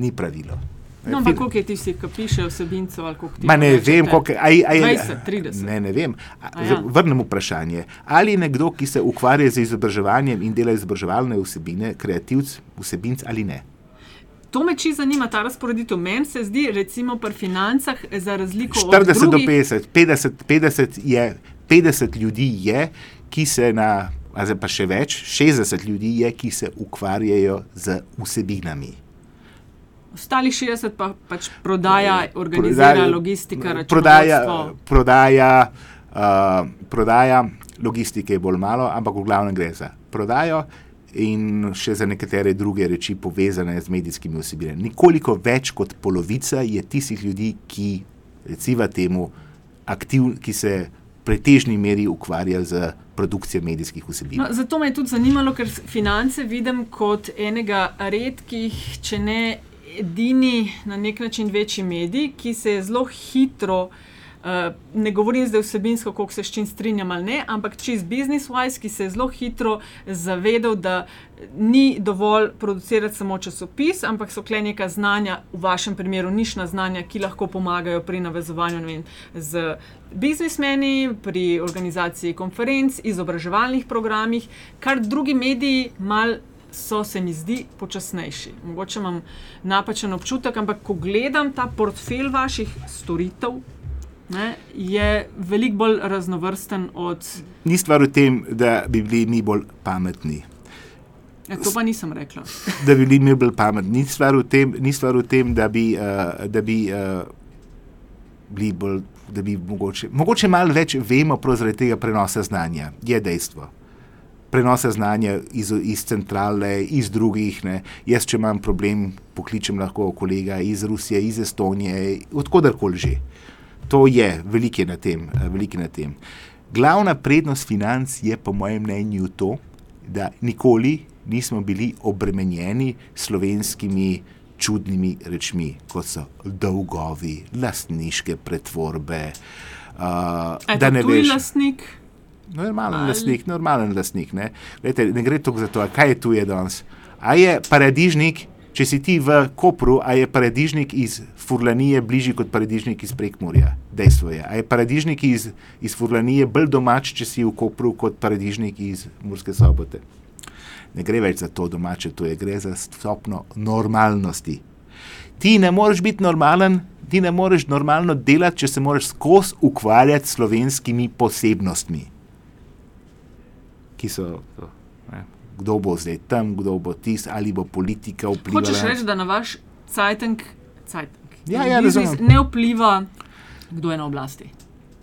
Ni pravilo. No, ampak koliko je tistih, ki pišejo vsebinco Ma ne vem, koliko aj, aj, 20, 30. Ne, ne vem. A, ja. Vrnem vprašanje. Ali je nekdo, ki se ukvarja z izobraževanjem in dela izobraževalne vsebine, kreativc, vsebinc ali ne? To me čisto zanima, ta razporeditev. Meni se zdi, recimo pri financah, za razliko 40 od do drugih, 50, 50, 50, je, 50 ljudi je, ki se na, zdaj pa še več, 60 ljudi je, ki se ukvarjajo z vsebinami. Ostalih 60 pa pač prodaja, organizira, Prodaja- logistika, prodaja, računovodstvo. prodaja, uh, prodaja, logistike je bolj malo, ampak v glavnem gre za prodajo in še za nekatere druge reči povezane z medijskimi vsebinami. Nekoliko več kot polovica je tistih ljudi, ki, recimo temu, aktiv, ki se pretežni meri ukvarja z produkcijo medijskih vsebin. No, zato me je tudi zanimalo, ker finance vidim kot enega redkih, če ne edini, na nek način večji medij, ki se je zelo hitro. Uh, ne govorim zdaj vsebinsko, kako se s čim strinjam ali ne, ampak čist business-wise, ki se je zelo hitro zavedal, da ni dovolj producirati samo časopis, ampak so kle neka znanja, v vašem primeru nišna znanja, ki lahko pomagajo pri navezovanju vem, z biznismeni, pri organizaciji konferenc, izobraževalnih programih, kar drugi mediji mal. So se mi zdi počasnejši. Mogoče imam napačen občutek, ampak ko gledam ta portfelj vaših storitev, ne, je veliko bolj raznovrsten od. Ni stvar v tem, da bi bili mi bolj pametni. Ja, to pa nisem rekla. da bi bili mi bolj pametni. Ni stvar v tem, stvar v tem da bi, uh, da bi uh, bili bolj, da bi mogoče, mogoče malo več vemo prav zaradi tega prenosa znanja. Je dejstvo. Prenosa znanja iz, iz centrale, iz drugih. Ne. Jaz, če imam problem, pokličem lahko kolega iz Rusije, iz Estonije, odkudarkoli že. To je, veliko je na tem. veliko je na tem. Glavna prednost financ je, po mojem mnenju, to, da nikoli nismo bili obremenjeni s slovenskimi čudnimi rečmi, kot so dolgovi, lastniške pretvorbe. Uh, Je da ne veš, lastnik? Normalen ali- lastnik, normalen lastnik. Ne, Glejte, ne gre toliko za to, kaj je tu je danes. A je paradižnik, če si ti v Kopru, a je paradižnik iz Furlanije bližji kot paradižnik iz Prekmurja? Dejstvo je. A je paradižnik iz, iz Furlanije bolj domač, če si v Kopru, kot paradižnik iz Murske sobote? Ne gre več za to domače, to je gre za stopno normalnosti. Ti ne moreš biti normalen, ti ne moreš normalno delati, če se moraš skozi ukvarjati s slovenskimi posebnostmi, ki so. ne, Kdo bo zdaj tam, kdo bo tisti, ali bo politika vplivala. Hočeš reči, da na vaš cajtink, cajtink Ja, ja, biznis ne vpliva, kdo je na oblasti?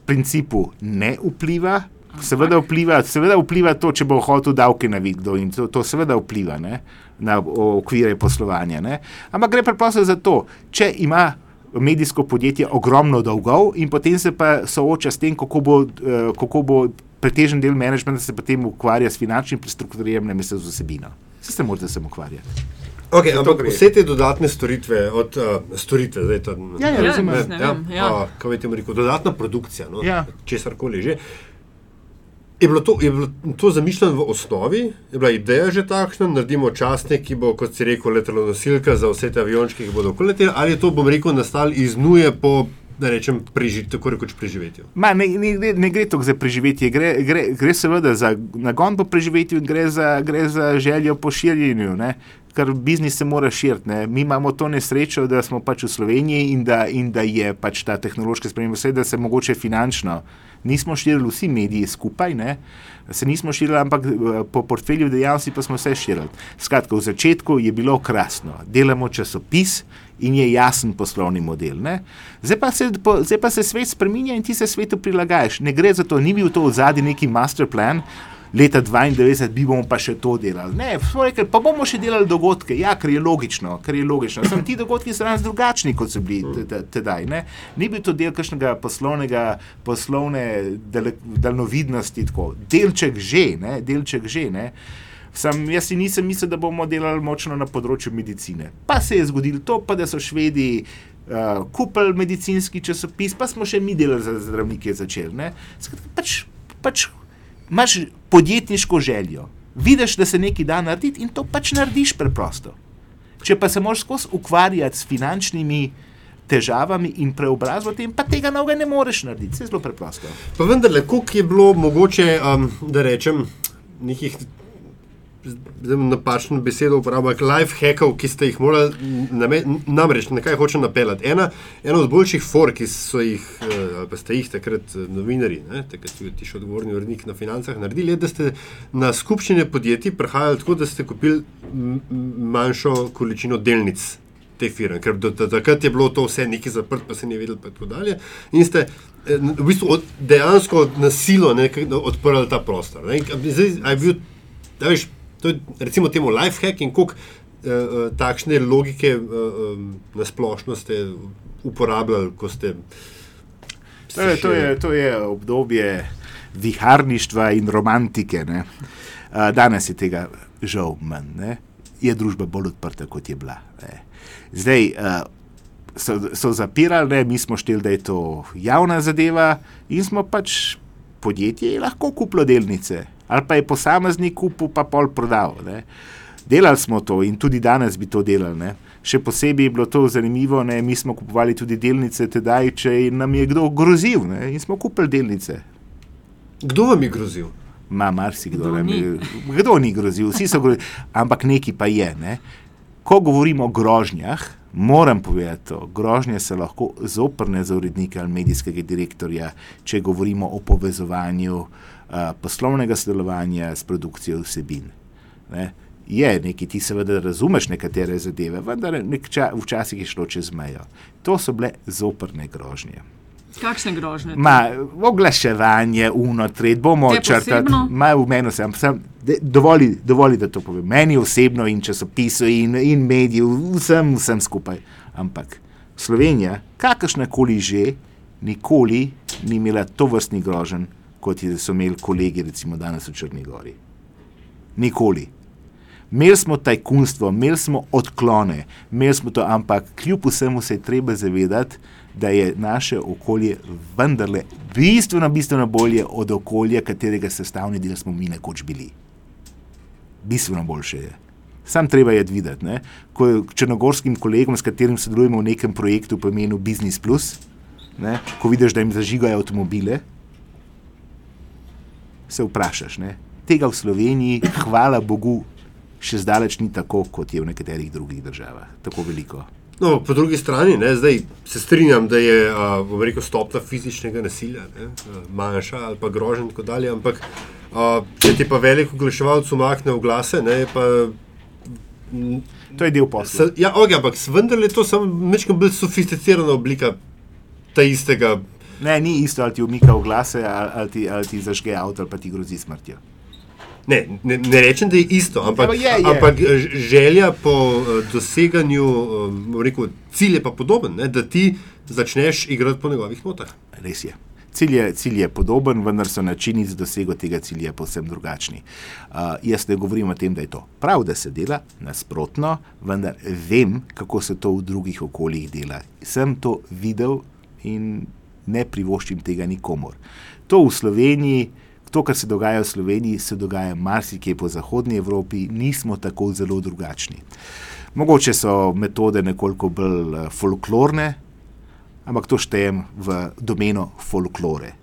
V principu ne vpliva. Seveda vpliva, seveda vpliva to, če bo hotel davke navideti, in to, to seveda vpliva ne, na okvire poslovanja. Ne. Ampak gre preprosto za to, če ima medijsko podjetje ogromno dolgov in potem se pa sooča s tem, kako bo, eh, kako bo pretežen del menedžmenta se potem ukvarja s finančnim prestrukturiranjem, ne se z vsebino. Vse se morate sem ukvarjati. Okay, ampak gre. vse te dodatne storitve, od uh, storitve, zdaj to Ja, ja, Ja, razumem. ne vem, ja. a, kaj temu rekel, dodatna produkcija, no, Ja. česar koli že. Je bilo, to, je bilo to zamišljeno v osnovi, je bila ideja že takšna, naredimo časnik, ki bo, kot si rekel, letalonosilka za vse te aviončke, ki bodo koleteli, ali je to, bom rekel, nastal iz nuje po, da rečem, preži, tako rekoč preživetju. Ma, ne, ne, ne, ne gre toliko za preživetje, gre, gre, gre seveda za nagon po preživetju in gre za, gre za željo po širjenju. Ne? Ker biznis se mora širiti. ne. Mi imamo to nesrečo, da smo pač v Sloveniji in da, in da je pač ta tehnološka sprememba, vse da se mogoče finančno. Nismo širili vsi mediji skupaj, ne? se nismo širili, ampak eh, po portfelju dejavnosti pa smo vse širili. Skratka, v začetku je bilo krasno, delamo časopis in je jasen poslovni model. Ne? Zdaj pa, se, po, zdaj pa se svet spremenja in ti se svetu prilagajaš. Ne gre za to, ni bil to v zadnji neki master plan. Leta 92 bi bomo pa še to delali. Ne, rekli, pa bomo še delali dogodke. Ja, ker je logično, ker je logično. Sam ti dogodki so danes drugačni, kot so bili te- te- tedaj. Ne? Ni bil to del kakšnega poslovnega, poslovne dale- daljnovidnosti, tako. delček že, ne? delček že. Ne? Sam jaz si nisem mislil, da bomo delali močno na področju medicine. Pa se je zgodilo to, pa da so švedi uh, kupili medicinski časopis, pa smo še mi delali za zdravnike začeli. Skratka, Pač, pač imaš podjetniško željo, vidiš, da se nekaj da narediti in to pač narediš preprosto. Če pa se moraš skozi ukvarjati s finančnimi težavami in preobrazbo, tem pa tega novega ne moreš narediti, je zelo preprosto. Pa vendarle, koliko je bilo mogoče, um, da rečem, nekih. Zdaj napačno besedo uporabljal, life hackov, ki ste jih morali, name, namreč na kaj hočem napeljati. Ena, ena od boljših for, ki so jih, eh, ali pa ste jih takrat eh, novinari, ne, takrat ste ti še odgovorni urednik na financah, naredili, je, da ste na skupščine podjetij prihajali tako, da ste kupili manjšo količino delnic te firme, ker do, takrat je bilo to vse nekaj zaprt, pa se ni vedelo, pa tako dalje. In ste eh, v bistvu od, dejansko na silo odprli ta prostor. Ne. Zdaj, je bil, da veš, to je recimo temu life hack in koliko uh, uh, takšne logike uh, um, na splošno ste uporabljali, ko ste. To je, to, je, to je obdobje viharništva in romantike. Ne. Danes je tega žal manj, ne. je družba bolj odprta, kot je bila. Ne. Zdaj so, so zapirali, ne. mi smo šteli, da je to javna zadeva in smo pač podjetje je lahko kupilo delnice, ali pa je posameznik kupil, pa pol prodal. Ne. Delali smo to in tudi danes bi to delali. Ne. Še posebej je bilo to zanimivo, ne. mi smo kupovali tudi delnice tedaj, če nam je kdo grozil ne. in smo kupili delnice. Kdo vam je grozil? Ma, marsikdo Kdo ni? Kdo ni grozil, vsi so grozili, ampak neki pa je. Ne. Ko govorimo o grožnjah, moram povedati to. Grožnje so lahko zoprne za urednika ali medijskega direktorja, če govorimo o povezovanju uh, poslovnega sodelovanja s produkcijo vsebin. Ne. Je nekaj, ti seveda razumeš nekatere zadeve, vendar nek ča, včasih je šlo čez mejo. To so bile zoprne grožnje. Kakšne grožnje? Ma, oglaševanje, uno, tret, bomo črtali. posebno? Ma, v meni sem, sem de- dovoli, dovoli, da to povem. Meni osebno in časopisu in, in mediju, vsem, vsem skupaj. Ampak Slovenija, kakršna koli že, nikoli ni imela to vrstni grožen, kot so imeli kolegi, recimo danes v Črni Gori. Nikoli. Imeli smo tajkunstvo, imeli smo odklone, imeli smo to, ampak kljub vsemu se je treba zavedati, da je naše okolje vendarle bistveno, bistveno bolje od okolja, katerega sestavni del smo mi nekoč bili. Bistveno boljše je. Sam treba je videti, ne? ko je črnogorskim kolegom, s katerim sodelujemo v nekem projektu po imenu Business Plus, ne? ko vidiš, da jim zažigajo avtomobile, se vprašaš. Ne? Tega v Sloveniji, hvala Bogu, še zdaleč ni tako, kot je v nekaterih drugih državah. Tako veliko. No, po drugi strani, ne, zdaj se strinjam, da je a, rekel, stopna fizičnega nasilja ne, a, manjša ali pa grožen in tako dalje, ampak a, če ti pa velik oglaševalec umakne v glase, ne, pa. To je del posla. Ja, okay, ampak vendar je to samo nekaj bolj sofisticirana oblika ta istega. Ne, ni isto, ali ti umika v glase, ali, ali, ti, ali ti zažge avto, ali pa ti grozi smrtjo. Ne, ne, ne rečem, da je isto, ampak, Ja, je, je. ampak ž- želja po eh, doseganju um, rekel, cilja pa podoben, ne, da ti začneš igrati po njegovih notah. Res je. Cilj je, cilj je podoben, vendar so načini za dosego tega cilja povsem drugačni. Uh, jaz ne govorim o tem, da je to prav, da se dela nasprotno, vendar vem, kako se to v drugih okoljih dela. Sem to videl in ne privoščim tega nikomor. To v Sloveniji, to, kar se dogaja v Sloveniji, se dogaja marsikje po zahodnji Evropi, nismo tako zelo drugačni. Mogoče so metode nekoliko bolj eh, folklorne, ampak to štejem v domeno folklore.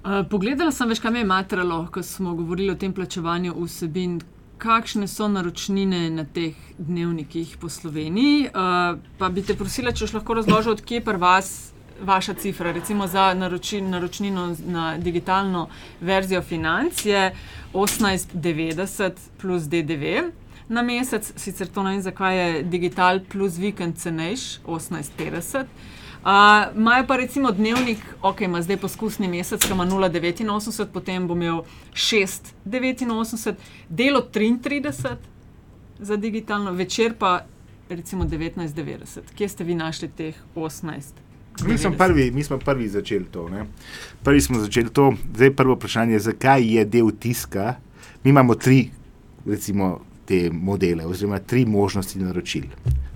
Pogledala sem več, kaj me je matralo, ko smo govorili o tem plačevanju vsebin. Kakšne so naročnine na teh dnevnikih po Sloveniji? Uh, pa bi te prosila, če lahko razložiš, odkje pa vas vaša cifra, recimo za naroči, naročnino na digitalno verzijo financ je 18,90 plus DDV. Na mesec, sicer to ne vem, zakaj je digital plus vikend cenejši, 18,50. Imajo uh, pa recimo dnevnik, ok, ima zdaj poskusni mesec, ki ima 0,89, potem bo imel 6,89, delo 33 za digitalno, večer pa recimo 19,90. Kje ste vi našli teh 18? Mi smo, prvi, mi smo prvi začeli to. Ne? Prvi smo začeli to. Zdaj prvo vprašanje je, zakaj je del tiska. Mi imamo tri recimo, te modele, oziroma tri možnosti naročil,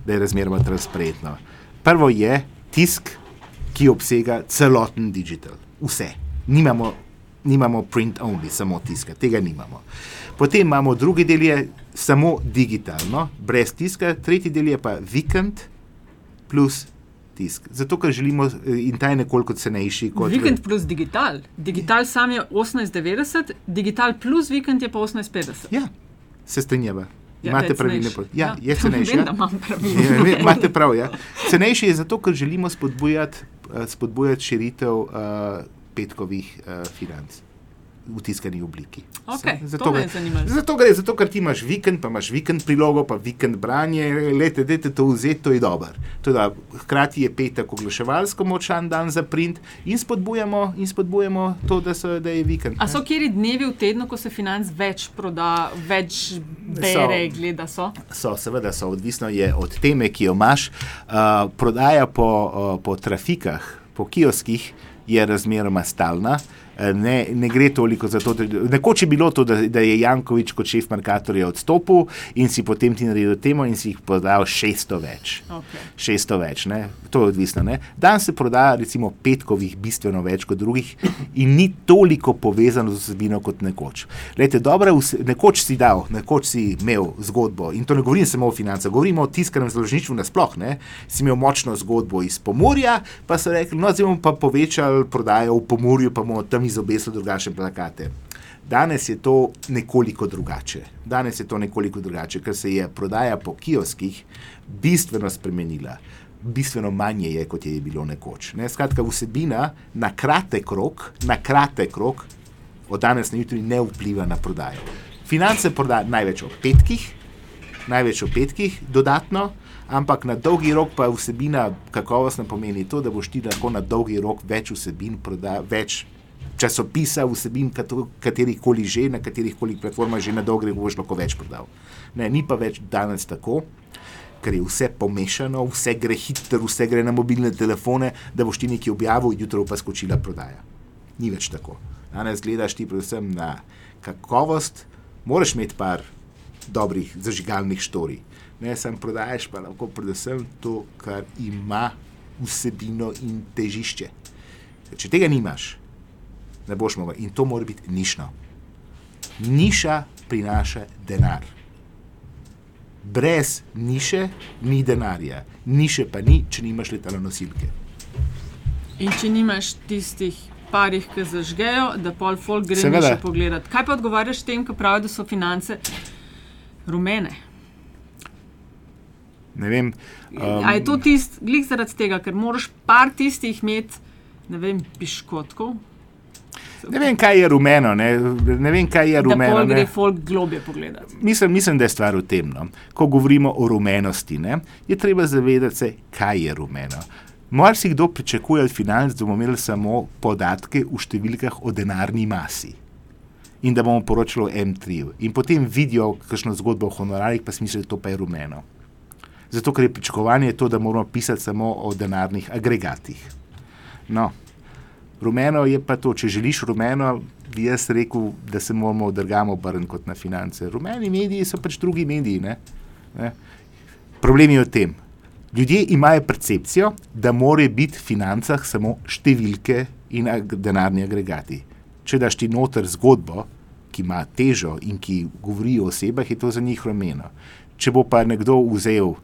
da je razmeroma transparentno. Prvo je tisk, ki obsega celoten digital, vse. Nimamo, nimamo print only, samo tiska, tega nimamo. Potem imamo drugi del, je samo digitalno, brez tiska, tretji del je pa vikend plus tisk. Zato, ker želimo eh, in ta je nekoliko cenejši kot. Vikend plus digital. Digital sam je 18,90, digital plus vikend je pa 18,50. Ja, se strinjava. Ja, Imate pravilne podatke. Ja, je cenejši. Vem, da imam pravilne Ja, podatke. Imate prav. Ja. Cenejši je zato, ker želimo spodbujati, eh, spodbujati širitev uh, petkovih uh, financ v tiskani obliki. Okej, Se- to me gre-. Zato gre, zato ker ti imaš vikend, pa imaš vikend prilogo, pa vikend branje, lete, dajte to vzeti, to je dobro. Dobro. Hkrati je petek oglaševalsko močan dan za print in spodbujamo, in spodbujamo to, da, so, da je vikend. A so kjeri dnevi v tednu, ko se financ več proda, več bere, gleda so? So, seveda so, odvisno je od teme, ki jo imaš. Uh, prodaja po, uh, po trafikah, po kioskih je razmeroma stalna. Uh, Ne, ne gre toliko za to, nekoč je bilo to, da, da je Jankovič kot šef markatorja odstopil in si potem ti naredil temo in si jih prodal 600 več. Okay. 600 več, ne? to je odvisno. Ne? Danes se prodaja recimo petkovih bistveno več kot drugih in ni toliko povezano z vsebino kot nekoč. Lejte, dobra, vse- nekoč si dal, nekoč si imel zgodbo in to ne govorim samo o financah, govorimo o tiskanem založništvu nasploh. Ne? Si imel močno zgodbo iz Pomorja, pa so rekli, no zdaj bomo pa povečali prodajo v Pomorju, pa bomo tam izobesili drugačne plakate. Danes je to nekoliko drugače. Danes je to nekoliko drugače, ker se je prodaja po kioskih bistveno spremenila. Bistveno manje je, kot je bilo nekoč. Ne? Skratka, vsebina na kratek rok, na kratek rok, od danes na jutri ne vpliva na prodajo. Finance prodaja največ ob petkih, največ ob petkih, dodatno, ampak na dolgi rok pa vsebina kakovostna pomeni to, da boš ti lahko na dolgi rok več vsebin prodajal, več časopisa, vsebin, katerih koli že, na katerih koli platformah že na dolgi rok boš lahko več prodal. Ne, ni pa več danes tako. Ker je vse pomešano, vse gre hitro, vse gre na mobilne telefone, da boš ti nekaj objavil, jutro pa skočila prodaja. Ni več tako. Danes gledaš ti predvsem na kakovost, moraš imeti par dobrih zažigalnih štorij. Ne samo prodajaš, pa lahko predvsem to, kar ima vsebino in težišče. Če tega nimaš, ne boš mogel. In to mora biti nišno. Niša prinaša denar. Brez niše ni denarja, niše pa ni, če nimaš letalo nosilke. In če nimaš tistih parih, ki zažgejo, da pol folk gre Seveda. še pogledat. Kaj pa odgovarjaš tem, ki pravijo, da so finance rumene? Ne vem, Um, A je to tisti, glik zaradi tega, ker moraš par tistih imeti, ne vem, piškotkov, ne vem, kaj je rumeno. Ne, ne vem, kaj je rumeno. pol gre Ne. folk globje pogledati. Mislim, mislim, da je stvar v tem. No. Ko govorimo o rumenosti, ne, je treba zavedati se, kaj je rumeno. Marsikdo pričakuje od financ, da bomo imeli samo podatke v številkah o denarni masi. In da bomo poročali o M3. In potem vidijo kakšno zgodbo o honorarjih, pa smisel, da to pa je rumeno. Zato, ker je pričakovanje to, da moramo pisati samo o denarnih agregatih. No, Rumeno je pa to, če želiš rumeno, bi jaz rekel, da se moramo drgamo obrniti kot na finance. Rumeni mediji so pač drugi mediji. Ne? Ne? Problem je v tem. Ljudje imajo percepcijo, da morajo biti v financah samo številke in ag denarni agregati. Če daš ti noter zgodbo, ki ima težo in ki govori o osebah, je to za njih rumeno. Če bo pa nekdo vzel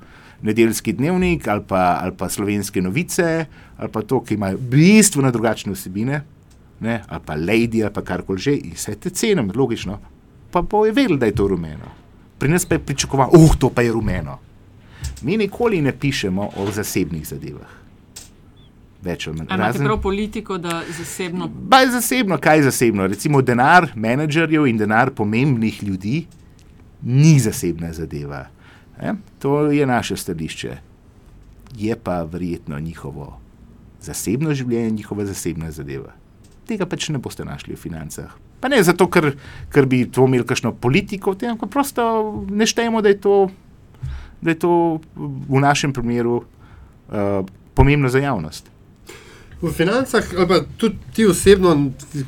nedeljski dnevnik ali pa, ali pa slovenske novice, ali pa to, ki imajo bistveno drugačne vsebine, ne, ali pa Lady ali pa karkoli že, in vse te cenim, logično, pa bo je vedel, da je to rumeno. Pri nas pa je pričakoval, uh, to pa je rumeno. Mi nikoli ne pišemo o zasebnih zadevah. Več ali manj. A Imate prav politiko, da zasebno. Baj zasebno, kaj je zasebno? Recimo denar menedžerjev in denar pomembnih ljudi ni zasebna zadeva. E? To je naše stališče. Je pa verjetno njihovo zasebno življenje, njihova zasebna zadeva. Tega pač ne boste našli v financah. Pa ne zato, ker, ker bi to imeli kakšno politiko, tem, prosto ne štejemo, da je to, da je to v našem primeru uh, pomembno za javnost. V financah, ali pa tudi ti osebno,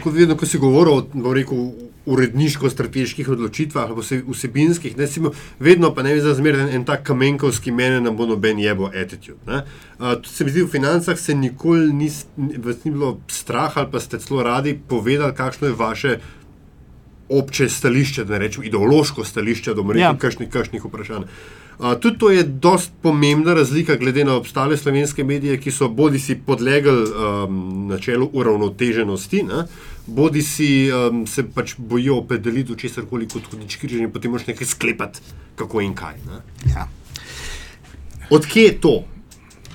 kot vedno, ko si govoril rekel, uredniško-strateških odločitvah, vsebinskih, ne, simo, vedno pa ne bi zazmeril en, tak kamenkovski meni, da bo noben jebo attitude. Uh, se mi zdi, v financah se nikoli ni, ni bilo strah ali pa ste celo radi povedali, kakšno je vaše obče stališče, da ne rečem ideološko stališče do ja. kakšnih, kakšnih vprašanj. Uh, tudi to je dost pomembna razlika glede na ostale slovenske medije, ki so bodi si podlegli um, načelu uravnoteženosti, ne, bodi si um, se pač bojijo opredeliti v česar koli kot hudič križ in potem moš nekaj sklepati, kako in kaj. Ja. Odkje je to?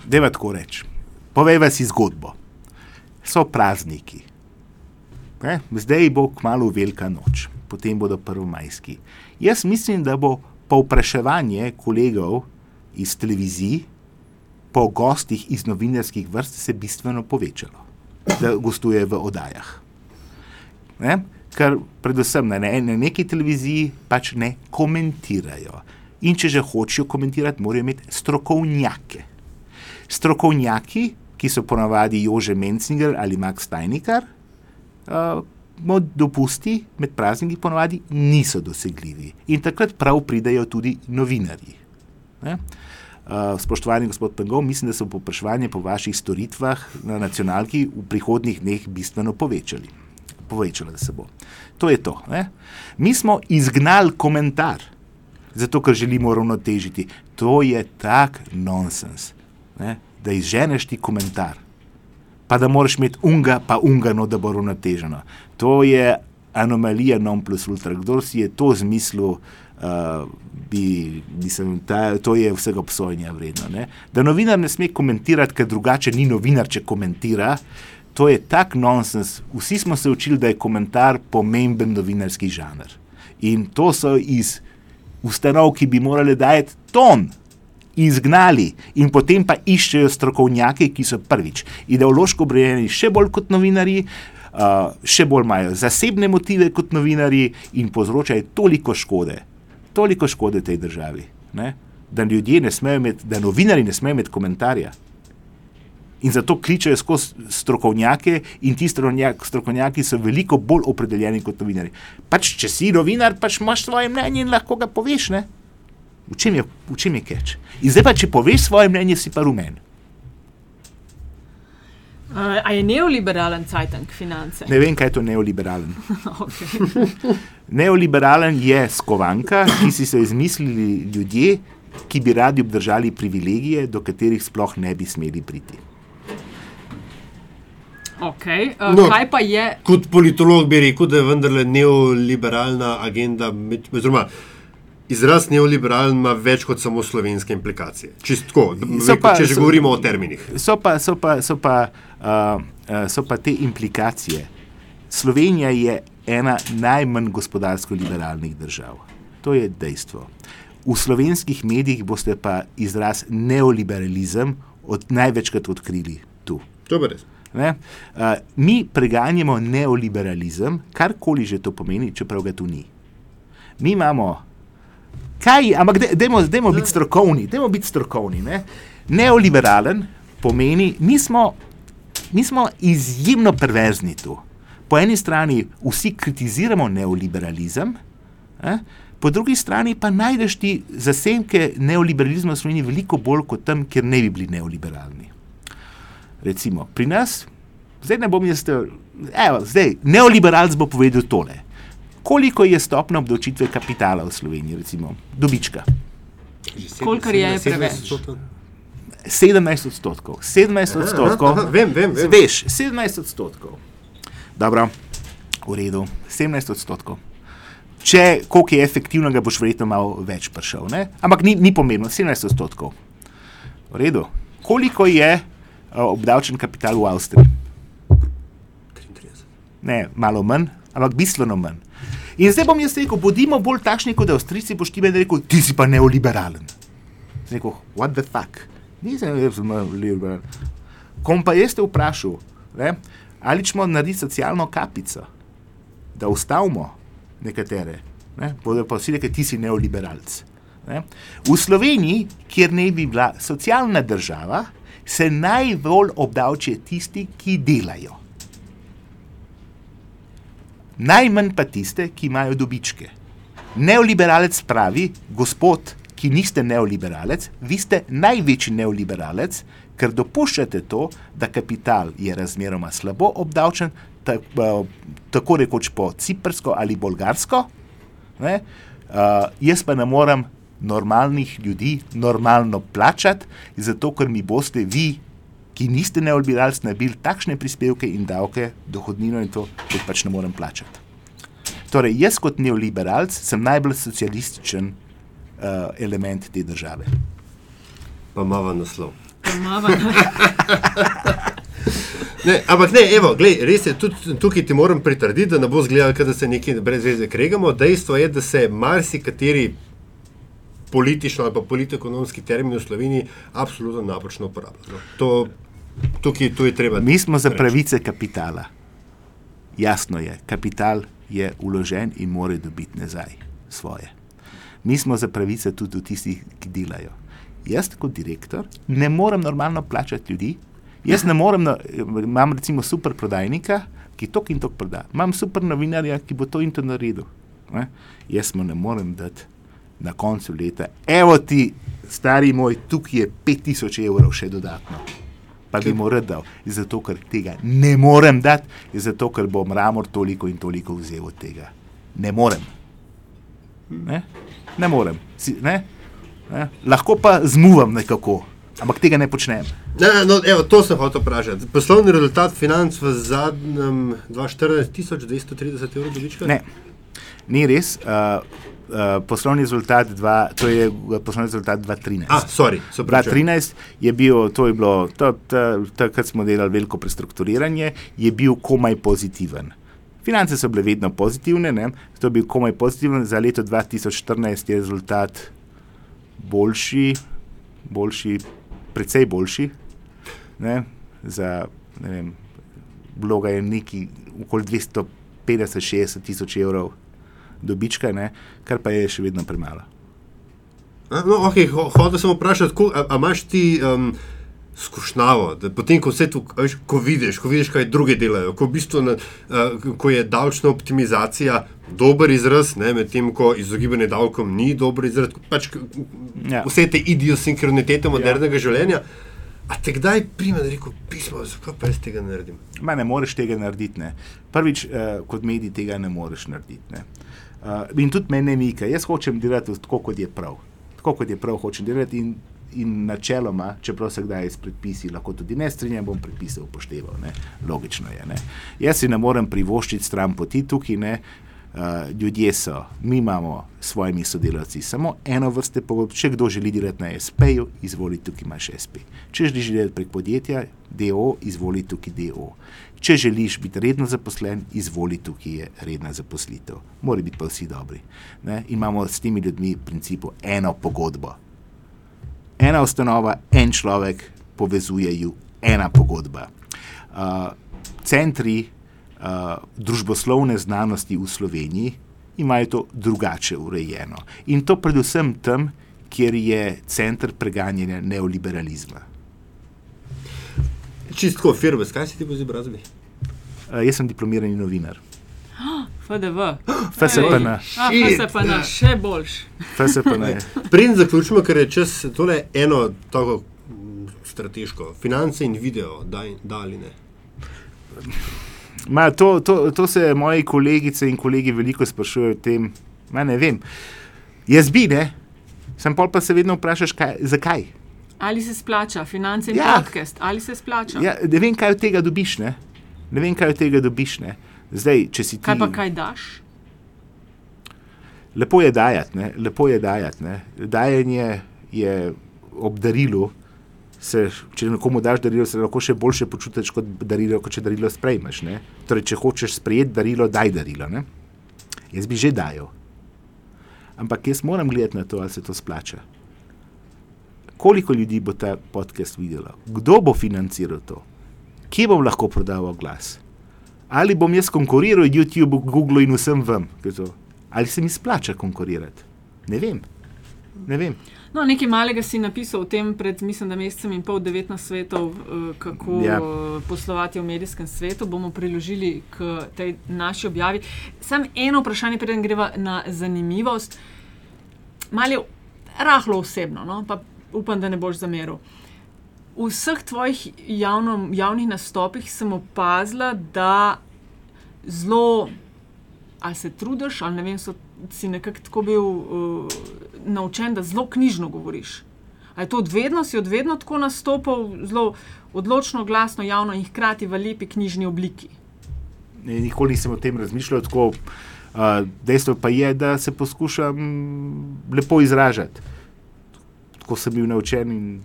Deva tako reči. Povej vas zgodbo. So prazniki. Ne? Zdaj bo kmalo velika noč, potem bodo prvomajski. Jaz mislim, da bo povpraševanje kolegov iz televizij po gostih iz novinarskih vrst se bistveno povečalo, da gostuje v oddajah. Ne? Ker predvsem na, ne, na neki televiziji pač ne komentirajo. In če že hočejo komentirati, morajo imeti strokovnjake. Strokovnjaki, ki so ponavadi Jože Mencninger ali Max Steinikar, uh, dopusti med prazniki ponovadi niso dosegljivi. In takrat prav pridejo tudi novinarji. Ne? Uh, spoštovani gospod Pengov, mislim, da so popraševanje po vaših storitvah na nacionalki v prihodnih dneh bistveno povečali. Povečalo se bo. To je to. Ne? Mi smo izgnali komentar, zato ker želimo ravnotežiti. To je tak nonsens, ne? da izženeš ti komentar pa da moraš imeti unga, pa ungano, da bo uravnoteženo. To je anomalija non plus ultra. Kdo si je to zmislil, uh, bi, mislim, ta, to je vsega obsojenja vredno. Ne? Da novinar ne sme komentirati, ker drugače ni novinar, če komentira. To je tak nonsens. Vsi smo se učili, da je komentar pomemben novinarski žanr. In to so iz ustanov, ki bi morali dajati ton izgnali in potem pa iščejo strokovnjake, ki so prvič ideološko obrejeni, še bolj kot novinari, uh, še bolj imajo zasebne motive kot novinari in povzročajo toliko škode, toliko škode tej državi, ne? da ljudje ne smejo imeti, da novinari ne smejo imeti komentarja. In zato kličejo skozi strokovnjake, in ti strokovnjaki so veliko bolj opredeljeni kot novinari. Pač, če si novinar, pač imaš svoje mnenje in lahko ga poveš. Ne? V čem je, v čem je keč? In zdaj pa, če poveš svoje mnenje, si pa rumen. Uh, a je neoliberalen cajtank finance? Ne vem, kaj je to neoliberalen. neoliberalen je skovanka, ki si so izmislili ljudje, ki bi radi obdržali privilegije, do katerih sploh ne bi smeli priti. Okay. Uh, no, kaj pa je? Kot politolog bi rekel, da je vendarle neoliberalna agenda. Oziroma, Izraz neoliberalen ima več kot samo slovenske implikacije. Čistko, pa, če že so, govorimo o terminih. So pa, so, pa, so, pa, uh, so pa te implikacije. Slovenija je ena najmanj gospodarsko liberalnih držav. To je dejstvo. V slovenskih medijih boste pa izraz neoliberalizem od največkrat odkrili tu. To je res. Uh, mi preganjamo neoliberalizem, karkoli že to pomeni, čeprav ga tu ni. Mi imamo kaj, ampak dajmo biti strokovni, dajmo biti strokovni. Ne? Neoliberalen pomeni, mi smo mi smo izjemno perverzni tu. Po eni strani vsi kritiziramo neoliberalizem, eh? po drugi strani pa najdeš ti zasemke neoliberalizma v Sloveniji veliko bolj kot tam, kjer ne bi bili neoliberalni. Recimo, pri nas, zdaj ne bom jaz, evo, zdaj, neoliberalc bo povedal tole. Koliko je stopna obdavčitve kapitala v Sloveniji, recimo, dobička? Kolikor je preveč. 17 odstotkov. 17 odstotkov. Aha, aha, vem, vem, vem. Veš, 17 odstotkov. Dobro, v redu, 17 odstotkov. Če koliko je efektivno, ga boš verjetno malo več prišel. Ne? Ampak ni, ni pomembno, 17 odstotkov. V redu. Koliko je uh, obdavčen kapital v Avstriji? 33. Ne, malo manj, ampak bistveno manj. In zdaj bom jaz rekel, bodimo bolj takšni kot Avstrijci, boš ti meni rekel, ti si pa neoliberalen. Zdaj rekel, what the fuck? Nisem neoliberalen. Kom pa jaz te vprašal, ne, ali smo narediti socialno kapico, da ustavimo nekatere, ne, bodo pa vsi rekli, ti si neoliberalc. Ne. V Sloveniji, kjer ne bi bila socialna država, se najbolj obdavčijo tisti, ki delajo najmanj pa tiste, ki imajo dobičke. Neoliberalec pravi, gospod, ki niste neoliberalec, vi ste največji neoliberalec, ker dopuščate to, da kapital je razmeroma slabo obdavčen, tako, tako rekoč po ciprsko ali bolgarsko. Ne? Uh, jaz pa ne morem normalnih ljudi normalno plačati, zato ker mi boste vi ki niste neoliberalci, naredili takšne prispevke in davke, dohodnino in to, kot pač ne morem plačati. Torej, jaz kot neoliberalc sem najbolj socialističen uh, element te države. Pa mava naslov. Mava. Ne, ampak ne, evo, glej, res je, tudi tukaj ti moram pritrditi, da ne bo zgledalo, da se nekaj brez veze kregamo. Dejstvo je, da se marsikateri politično ali pa politiko-ekonomski termin v Sloveniji absolutno napačno uporablja. No, to, tukaj tu je treba. Mi smo za pravice kapitala. Jasno je, kapital je uložen in mora dobiti nazaj svoje. Mi smo za pravice tudi tistih, ki delajo. Jaz, kot direktor, ne morem normalno plačati ljudi. Jaz ne morem, na, imam recimo super prodajnika, ki to in to proda. Imam super novinarja, ki bo to in to naredil. Ne? Jaz mu ne morem dati na koncu leta, evo ti, stari moj, tukaj je 5000 evrov še dodatno. Pa bi mu rad dal, zato ker tega ne morem dati, zato ker bo mramor toliko in toliko vzel od tega. Ne morem. Ne, ne morem. Si, ne? Ne? Lahko pa zmuvam nekako, ampak tega ne počnem. Ne, no, evo, to sem hotel vprašati. Poslovni rezultat financ v zadnjem 2014 1230 evrov dobička? Ne, ni res. Uh, uh, poslovni rezultat, dva, to je uh, poslovni rezultat 2013. Ah, sorry, se pravi. 2013 je bil, to je bilo, takrat smo delali veliko prestrukturiranje, je bil komaj pozitiven. Finance so bile vedno pozitivne, ne? to je bil komaj pozitiven, za leto 2014 je rezultat boljši, boljši precej boljši. Ne? Za, ne vem, bloga je neki okoli 250-60 tisoč evrov dobička, ne? kar pa je še vedno premalo. A, No, okay, ho, hotel sem vprašati, ko, a, a imaš ti um, skušnjavo, da potem, ko, a veš, ko, vidiš, ko vidiš, kaj druge delajo, ko, v bistvu, na, uh, ko je davčna optimizacija dober izraz, ne, medtem ko izogibanje davkom ni dober izraz, pač Ja. vse te idiosinkronitete modernega ja. življenja. A te kdaj prime, da reko pismo, zakaj pa jaz tega ne naredim? Ma ne moreš tega narediti. Ne. Prvič, uh, kot medij tega ne moreš narediti. Ne. Uh, in tudi mene mika, jaz hočem delati tako, kot je prav. Tako, kot je prav, hočem delati. In, in načeloma, čeprav se kdaj s predpisi lahko tudi ne strinjam, bom predpise upošteval. Ne. Logično je. Ne. Jaz si ne morem privoščiti stran poti tukaj. Ne. Uh, ljudje so, mi imamo s svojimi sodelavci samo eno vrste pogodb. Če kdo želi delati na SP-ju, izvoli tukaj imaš SP. Če želiš delati prek podjetja, DO, izvoli tukaj DO. Če želiš biti redno zaposlen, izvoli tukaj je redna zaposlitev. Mora biti pa vsi dobri. Ne? In imamo s temi ljudmi v principu eno pogodbo. Ena ustanova, en človek, povezuje ju ena pogodba. Uh, centri uh, družboslovne znanosti v Sloveniji imajo to drugače urejeno. In to predvsem tam, kjer je center preganjanja neoliberalizma. Čistko firme, kaj si ti po izobrazbi? Uh, jaz sem diplomirani novinar. FDV. FSPN. A, FSPN, še boljš. FSPN. Preden zaključimo, ker je čas tole eno tako mm, strateško, finance in video, da ali ne. Ma, to, to, to se moji kolegice in kolegi veliko sprašujejo o tem. Ma, ne vem. Jaz bi, ne? Sem pol pa se vedno vprašaš, kaj, zakaj. Ali se splača, finance in Ja. podcast, ali se splača? Ja, ne vem, kaj od tega dobiš. Ne, ne vem, kaj od tega dobiš. Ne? Zdaj, če si ti. Kaj pa kaj daš? Lepo je dajati, ne? lepo je dajati. Ne? Dajanje je ob darilu. Se, če nekomu daš darilo, se lahko še boljše počutiš kot darilo, kot če darilo sprejmeš. Ne? Torej, če hočeš sprejeti darilo, daj darilo. Ne? Jaz bi že dajal. Ampak jaz moram gledati na to, ali se to splača. Koliko ljudi bo ta podcast videlo? Kdo bo financiral to? Kje bom lahko prodal glas? Ali bom jaz konkuriral YouTubeu, Googlu in vsem vam? Ali se mi splača konkurirati? Ne vem. Ne vem. No, nekaj malega si napisal o tem pred, mislim, da mesecem in pol, 19 svetov, eh, kako Ja. poslovati v medijskem svetu. Bomo priložili k tej naši objavi. Sam eno vprašanje, preden greva na zanimivost. Malo je rahlo osebno, no? pa upam, da ne boš zameril. V vseh tvojih javno, javnih nastopih sem opazila, da zelo, ali se trudiš, ali ne vem, so, si nekako tako bil uh, naučen, da zelo knjižno govoriš. A je to odvedno, si odvedno tako nastopal, zelo odločno, glasno, javno in hkrati v lepi knjižni obliki. Ne, Nikoli nisem o tem razmišljal tako. Uh, dejstvo pa je, da se poskušam lepo izražati. Tako sem bil naučen. in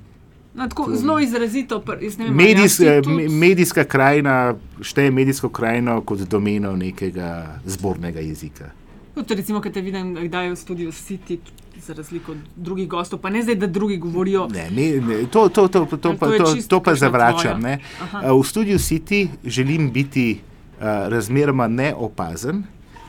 No, tako, To- zelo izrazito. pr- vem, Medijs, eh, tudi- me- medijska krajina šteje medijsko krajino kot domeno nekega zbornega jezika. Tudi, recimo, ki te vidim, kdaj je v studiu City, za razliko od drugih gostov, pa ne zdaj, da drugi govorijo. Ne, ne, ne, to, to, to, to, to, pa, to to, to pa zavračam. Eh, V studiu City želim biti uh, razmeroma neopazen,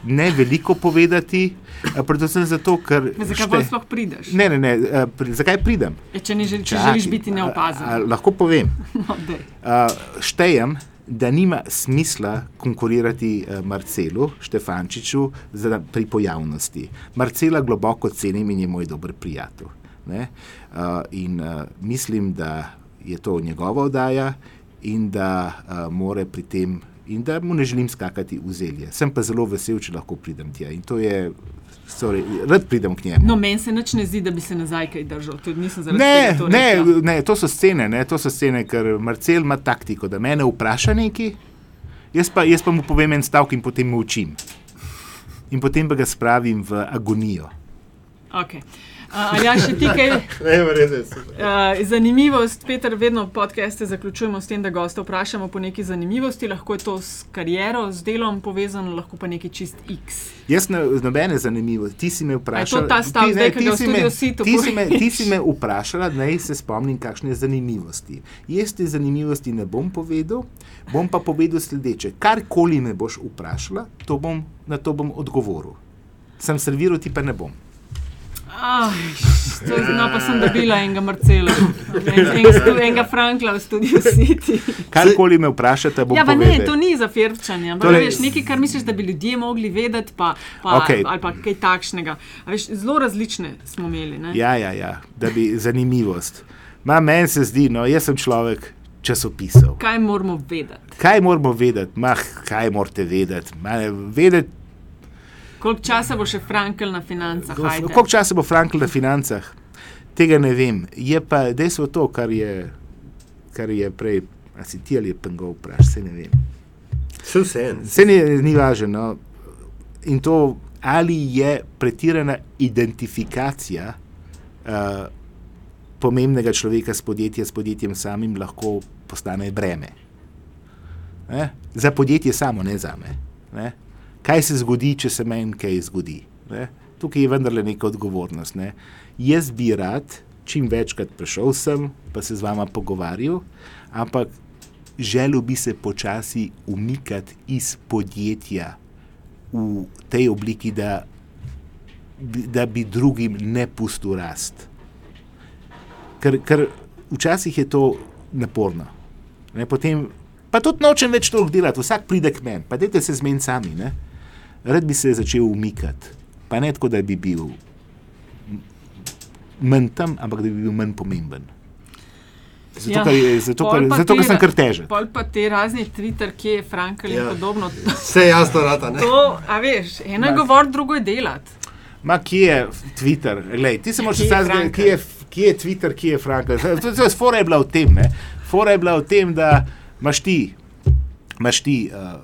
ne veliko povedati, uh, predvsem zato, ker. Zakaj šte- sploh prideš? Ne, ne, ne, uh, pri, zakaj pridem? E, če ne želi, če Čakaj, želiš biti a- neopazen. a- a Lahko povem. No, daj. Uh, štejem, da nima smisla konkurirati Marcelu Štefančiču za, pri pojavnosti. Marcela globoko cenim in je moj dober prijatelj. ne. Uh, in uh, mislim, da je to njegova oddaja in da uh, more pri tem. In da mu ne želim skakati v zelje. Sem pa zelo vesel, če lahko pridem tja. In to je, sorry, rad pridem k njemu. No, meni se nič ne zdi, da bi se nazaj kaj držal. Tudi nisem Ne, tega to ne, rekla. ne, to so scene, ne, to so scene, ker Marcel ima taktiko, da me vpraša nekaj, jaz pa, jaz pa mu povem en stavek in potem mu učim. In potem pa ga spravim v agonijo. Okay. Uh, ja, še ti kaj. Ne, res je. Uh, zanimivost, Peter, vedno podcaste zaključujemo s tem, da gosta vprašamo po neki zanimivosti. Lahko je to s kariero, z delom povezano, lahko pa nekaj čist X. Jaz ne, nobene zanimivosti. Ti si me vprašala. to ta stav ti, zdaj, ki ga si me- studiu Situ ti si me- Ti si me vprašala, naj se spomnim, kakšne zanimivosti. Jaz te zanimivosti ne bom povedal, bom pa povedal sledeče. Karkoli me boš vprašala, to bom, na to bom odgovoril. Sem serviral, ti pa ne bom. Aj, to, no, pa sem dobila enega Marcela, en, stu- enega Frankla v studiu City. Karkoli me vprašate, bom Ja, pa povedal. ne, to ni za firčanje. Torej- veš, nekaj, kar misliš, da bi ljudje mogli vedeti, pa, pa, okay. ali pa kaj takšnega. A Veš, zelo različne smo imeli. Ne? Ja, ja, ja, da bi zanimivost. Ma, meni se zdi, no, jaz sem človek časopisov. Kaj moramo vedeti? Kaj moramo vedeti? Mah, kaj morate vedeti? Ma, vedeti Koliko časa bo še Frankl na financah? Ajde. koliko časa bo Frankl na financah? Tega ne vem. Je pa dejstvo to, kar je, kar je prej, a si ti ali je pengov vprašal, se ne vem. Vse vse. Vse ni, ni važno. No. In to, ali je pretirana identifikacija uh, pomembnega človeka s podjetjem, s podjetjem samim, lahko postane breme. Ne? Za podjetje samo, ne za me. Ne? Kaj se zgodi, če se meni kaj zgodi? Ne? Tukaj je vendarle neka odgovornost. Ne? Jaz bi rad čim večkrat prišel sem, pa se z vama pogovarjal, ampak želel bi se počasi umikati iz podjetja v tej obliki, da, da bi drugim ne pustil rast. Ker, ker včasih je to naporno. Ne, potem, pa tudi nočem več toliko delati, vsak pride k meni, pa dajte se zmeniti sami. Ne. Rad bi se začel umikati, pa ne tako, da bi bil manj tam, ampak da bi bil manj pomemben. Zato, Ja, ker, je- zato, ker, pa zato, ker te- sem kar težek. Pol pa te razni Twitter, ki je Frankel in Ja. podobno. Vse jasno, rata. Ne? To, a veš, eno je govoriti, drugo je delati. Ma, kje je Twitter? Lej, ti se moraš zdaj zgledati, kje, je- kje je Twitter, kje je Frankel. Fora je bila v tem, ne? Fora je bila v tem, da imaš ti, imaš ti uh,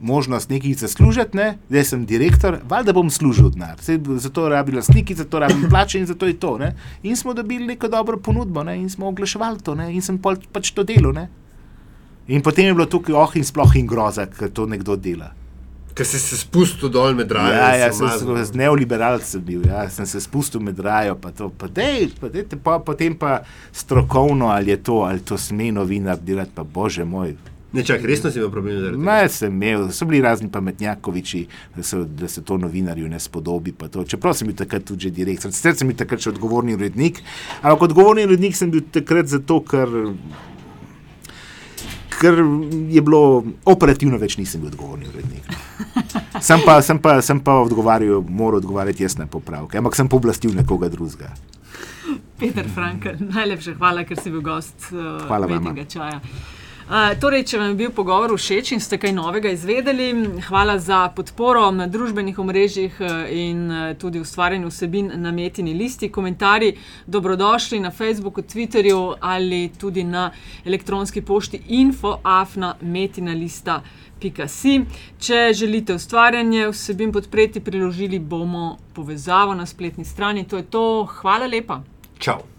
možnost nekaj zaslužiti, ne? zdaj sem direktor, valjda bom služil denar. Zato rabim lastniki, zato rabim plače in zato je to. Ne? In smo dobili neko dobro ponudbo ne? in smo oglaševali to ne? in sem pol, pač to delal. Ne? In potem je bilo tukaj oh in sploh in groza, ker to nekdo dela. Ker si se spustil dol med raje. Ja, ja, sem, sem, neoliberalc sem bil, ja, sem se spustil med rajo, pa to, pa dej, pa dejte, pa, potem pa strokovno, ali je to, ali to sme novinar delati, pa bože moj. Ne, čak, resno si imel problem zaradi tega. Ma, sem imel, so bili razni pametnjakoviči, da, so, da se to novinarju ne spodobi. pa To. Čeprav sem bil takrat tudi že direktor, sicer sem bil takrat še odgovorni urednik, ampak odgovorni urednik sem bil takrat zato, ker, ker je bilo operativno več nisem bil odgovorni urednik. Sem pa, sem pa, sem pa odgovarjal, moral odgovarjati jaz na popravke, ampak sem pooblastil nekoga drugega. Peter Frankel, najlepša hvala, ker si bil gost uh, Hvala vama. Mednega čaja. Uh, torej, če vam je bil pogovor všeč in ste kaj novega izvedeli, hvala za podporo na družbenih omrežjih uh, in uh, tudi ustvarjanju vsebin na Metini listi. Komentarji dobrodošli na Facebooku, Twitterju ali tudi na elektronski pošti infoafna.metinalista.si. Če želite ustvarjanje vsebin podpreti, priložili bomo povezavo na spletni strani. To je to. Hvala lepa. Čau.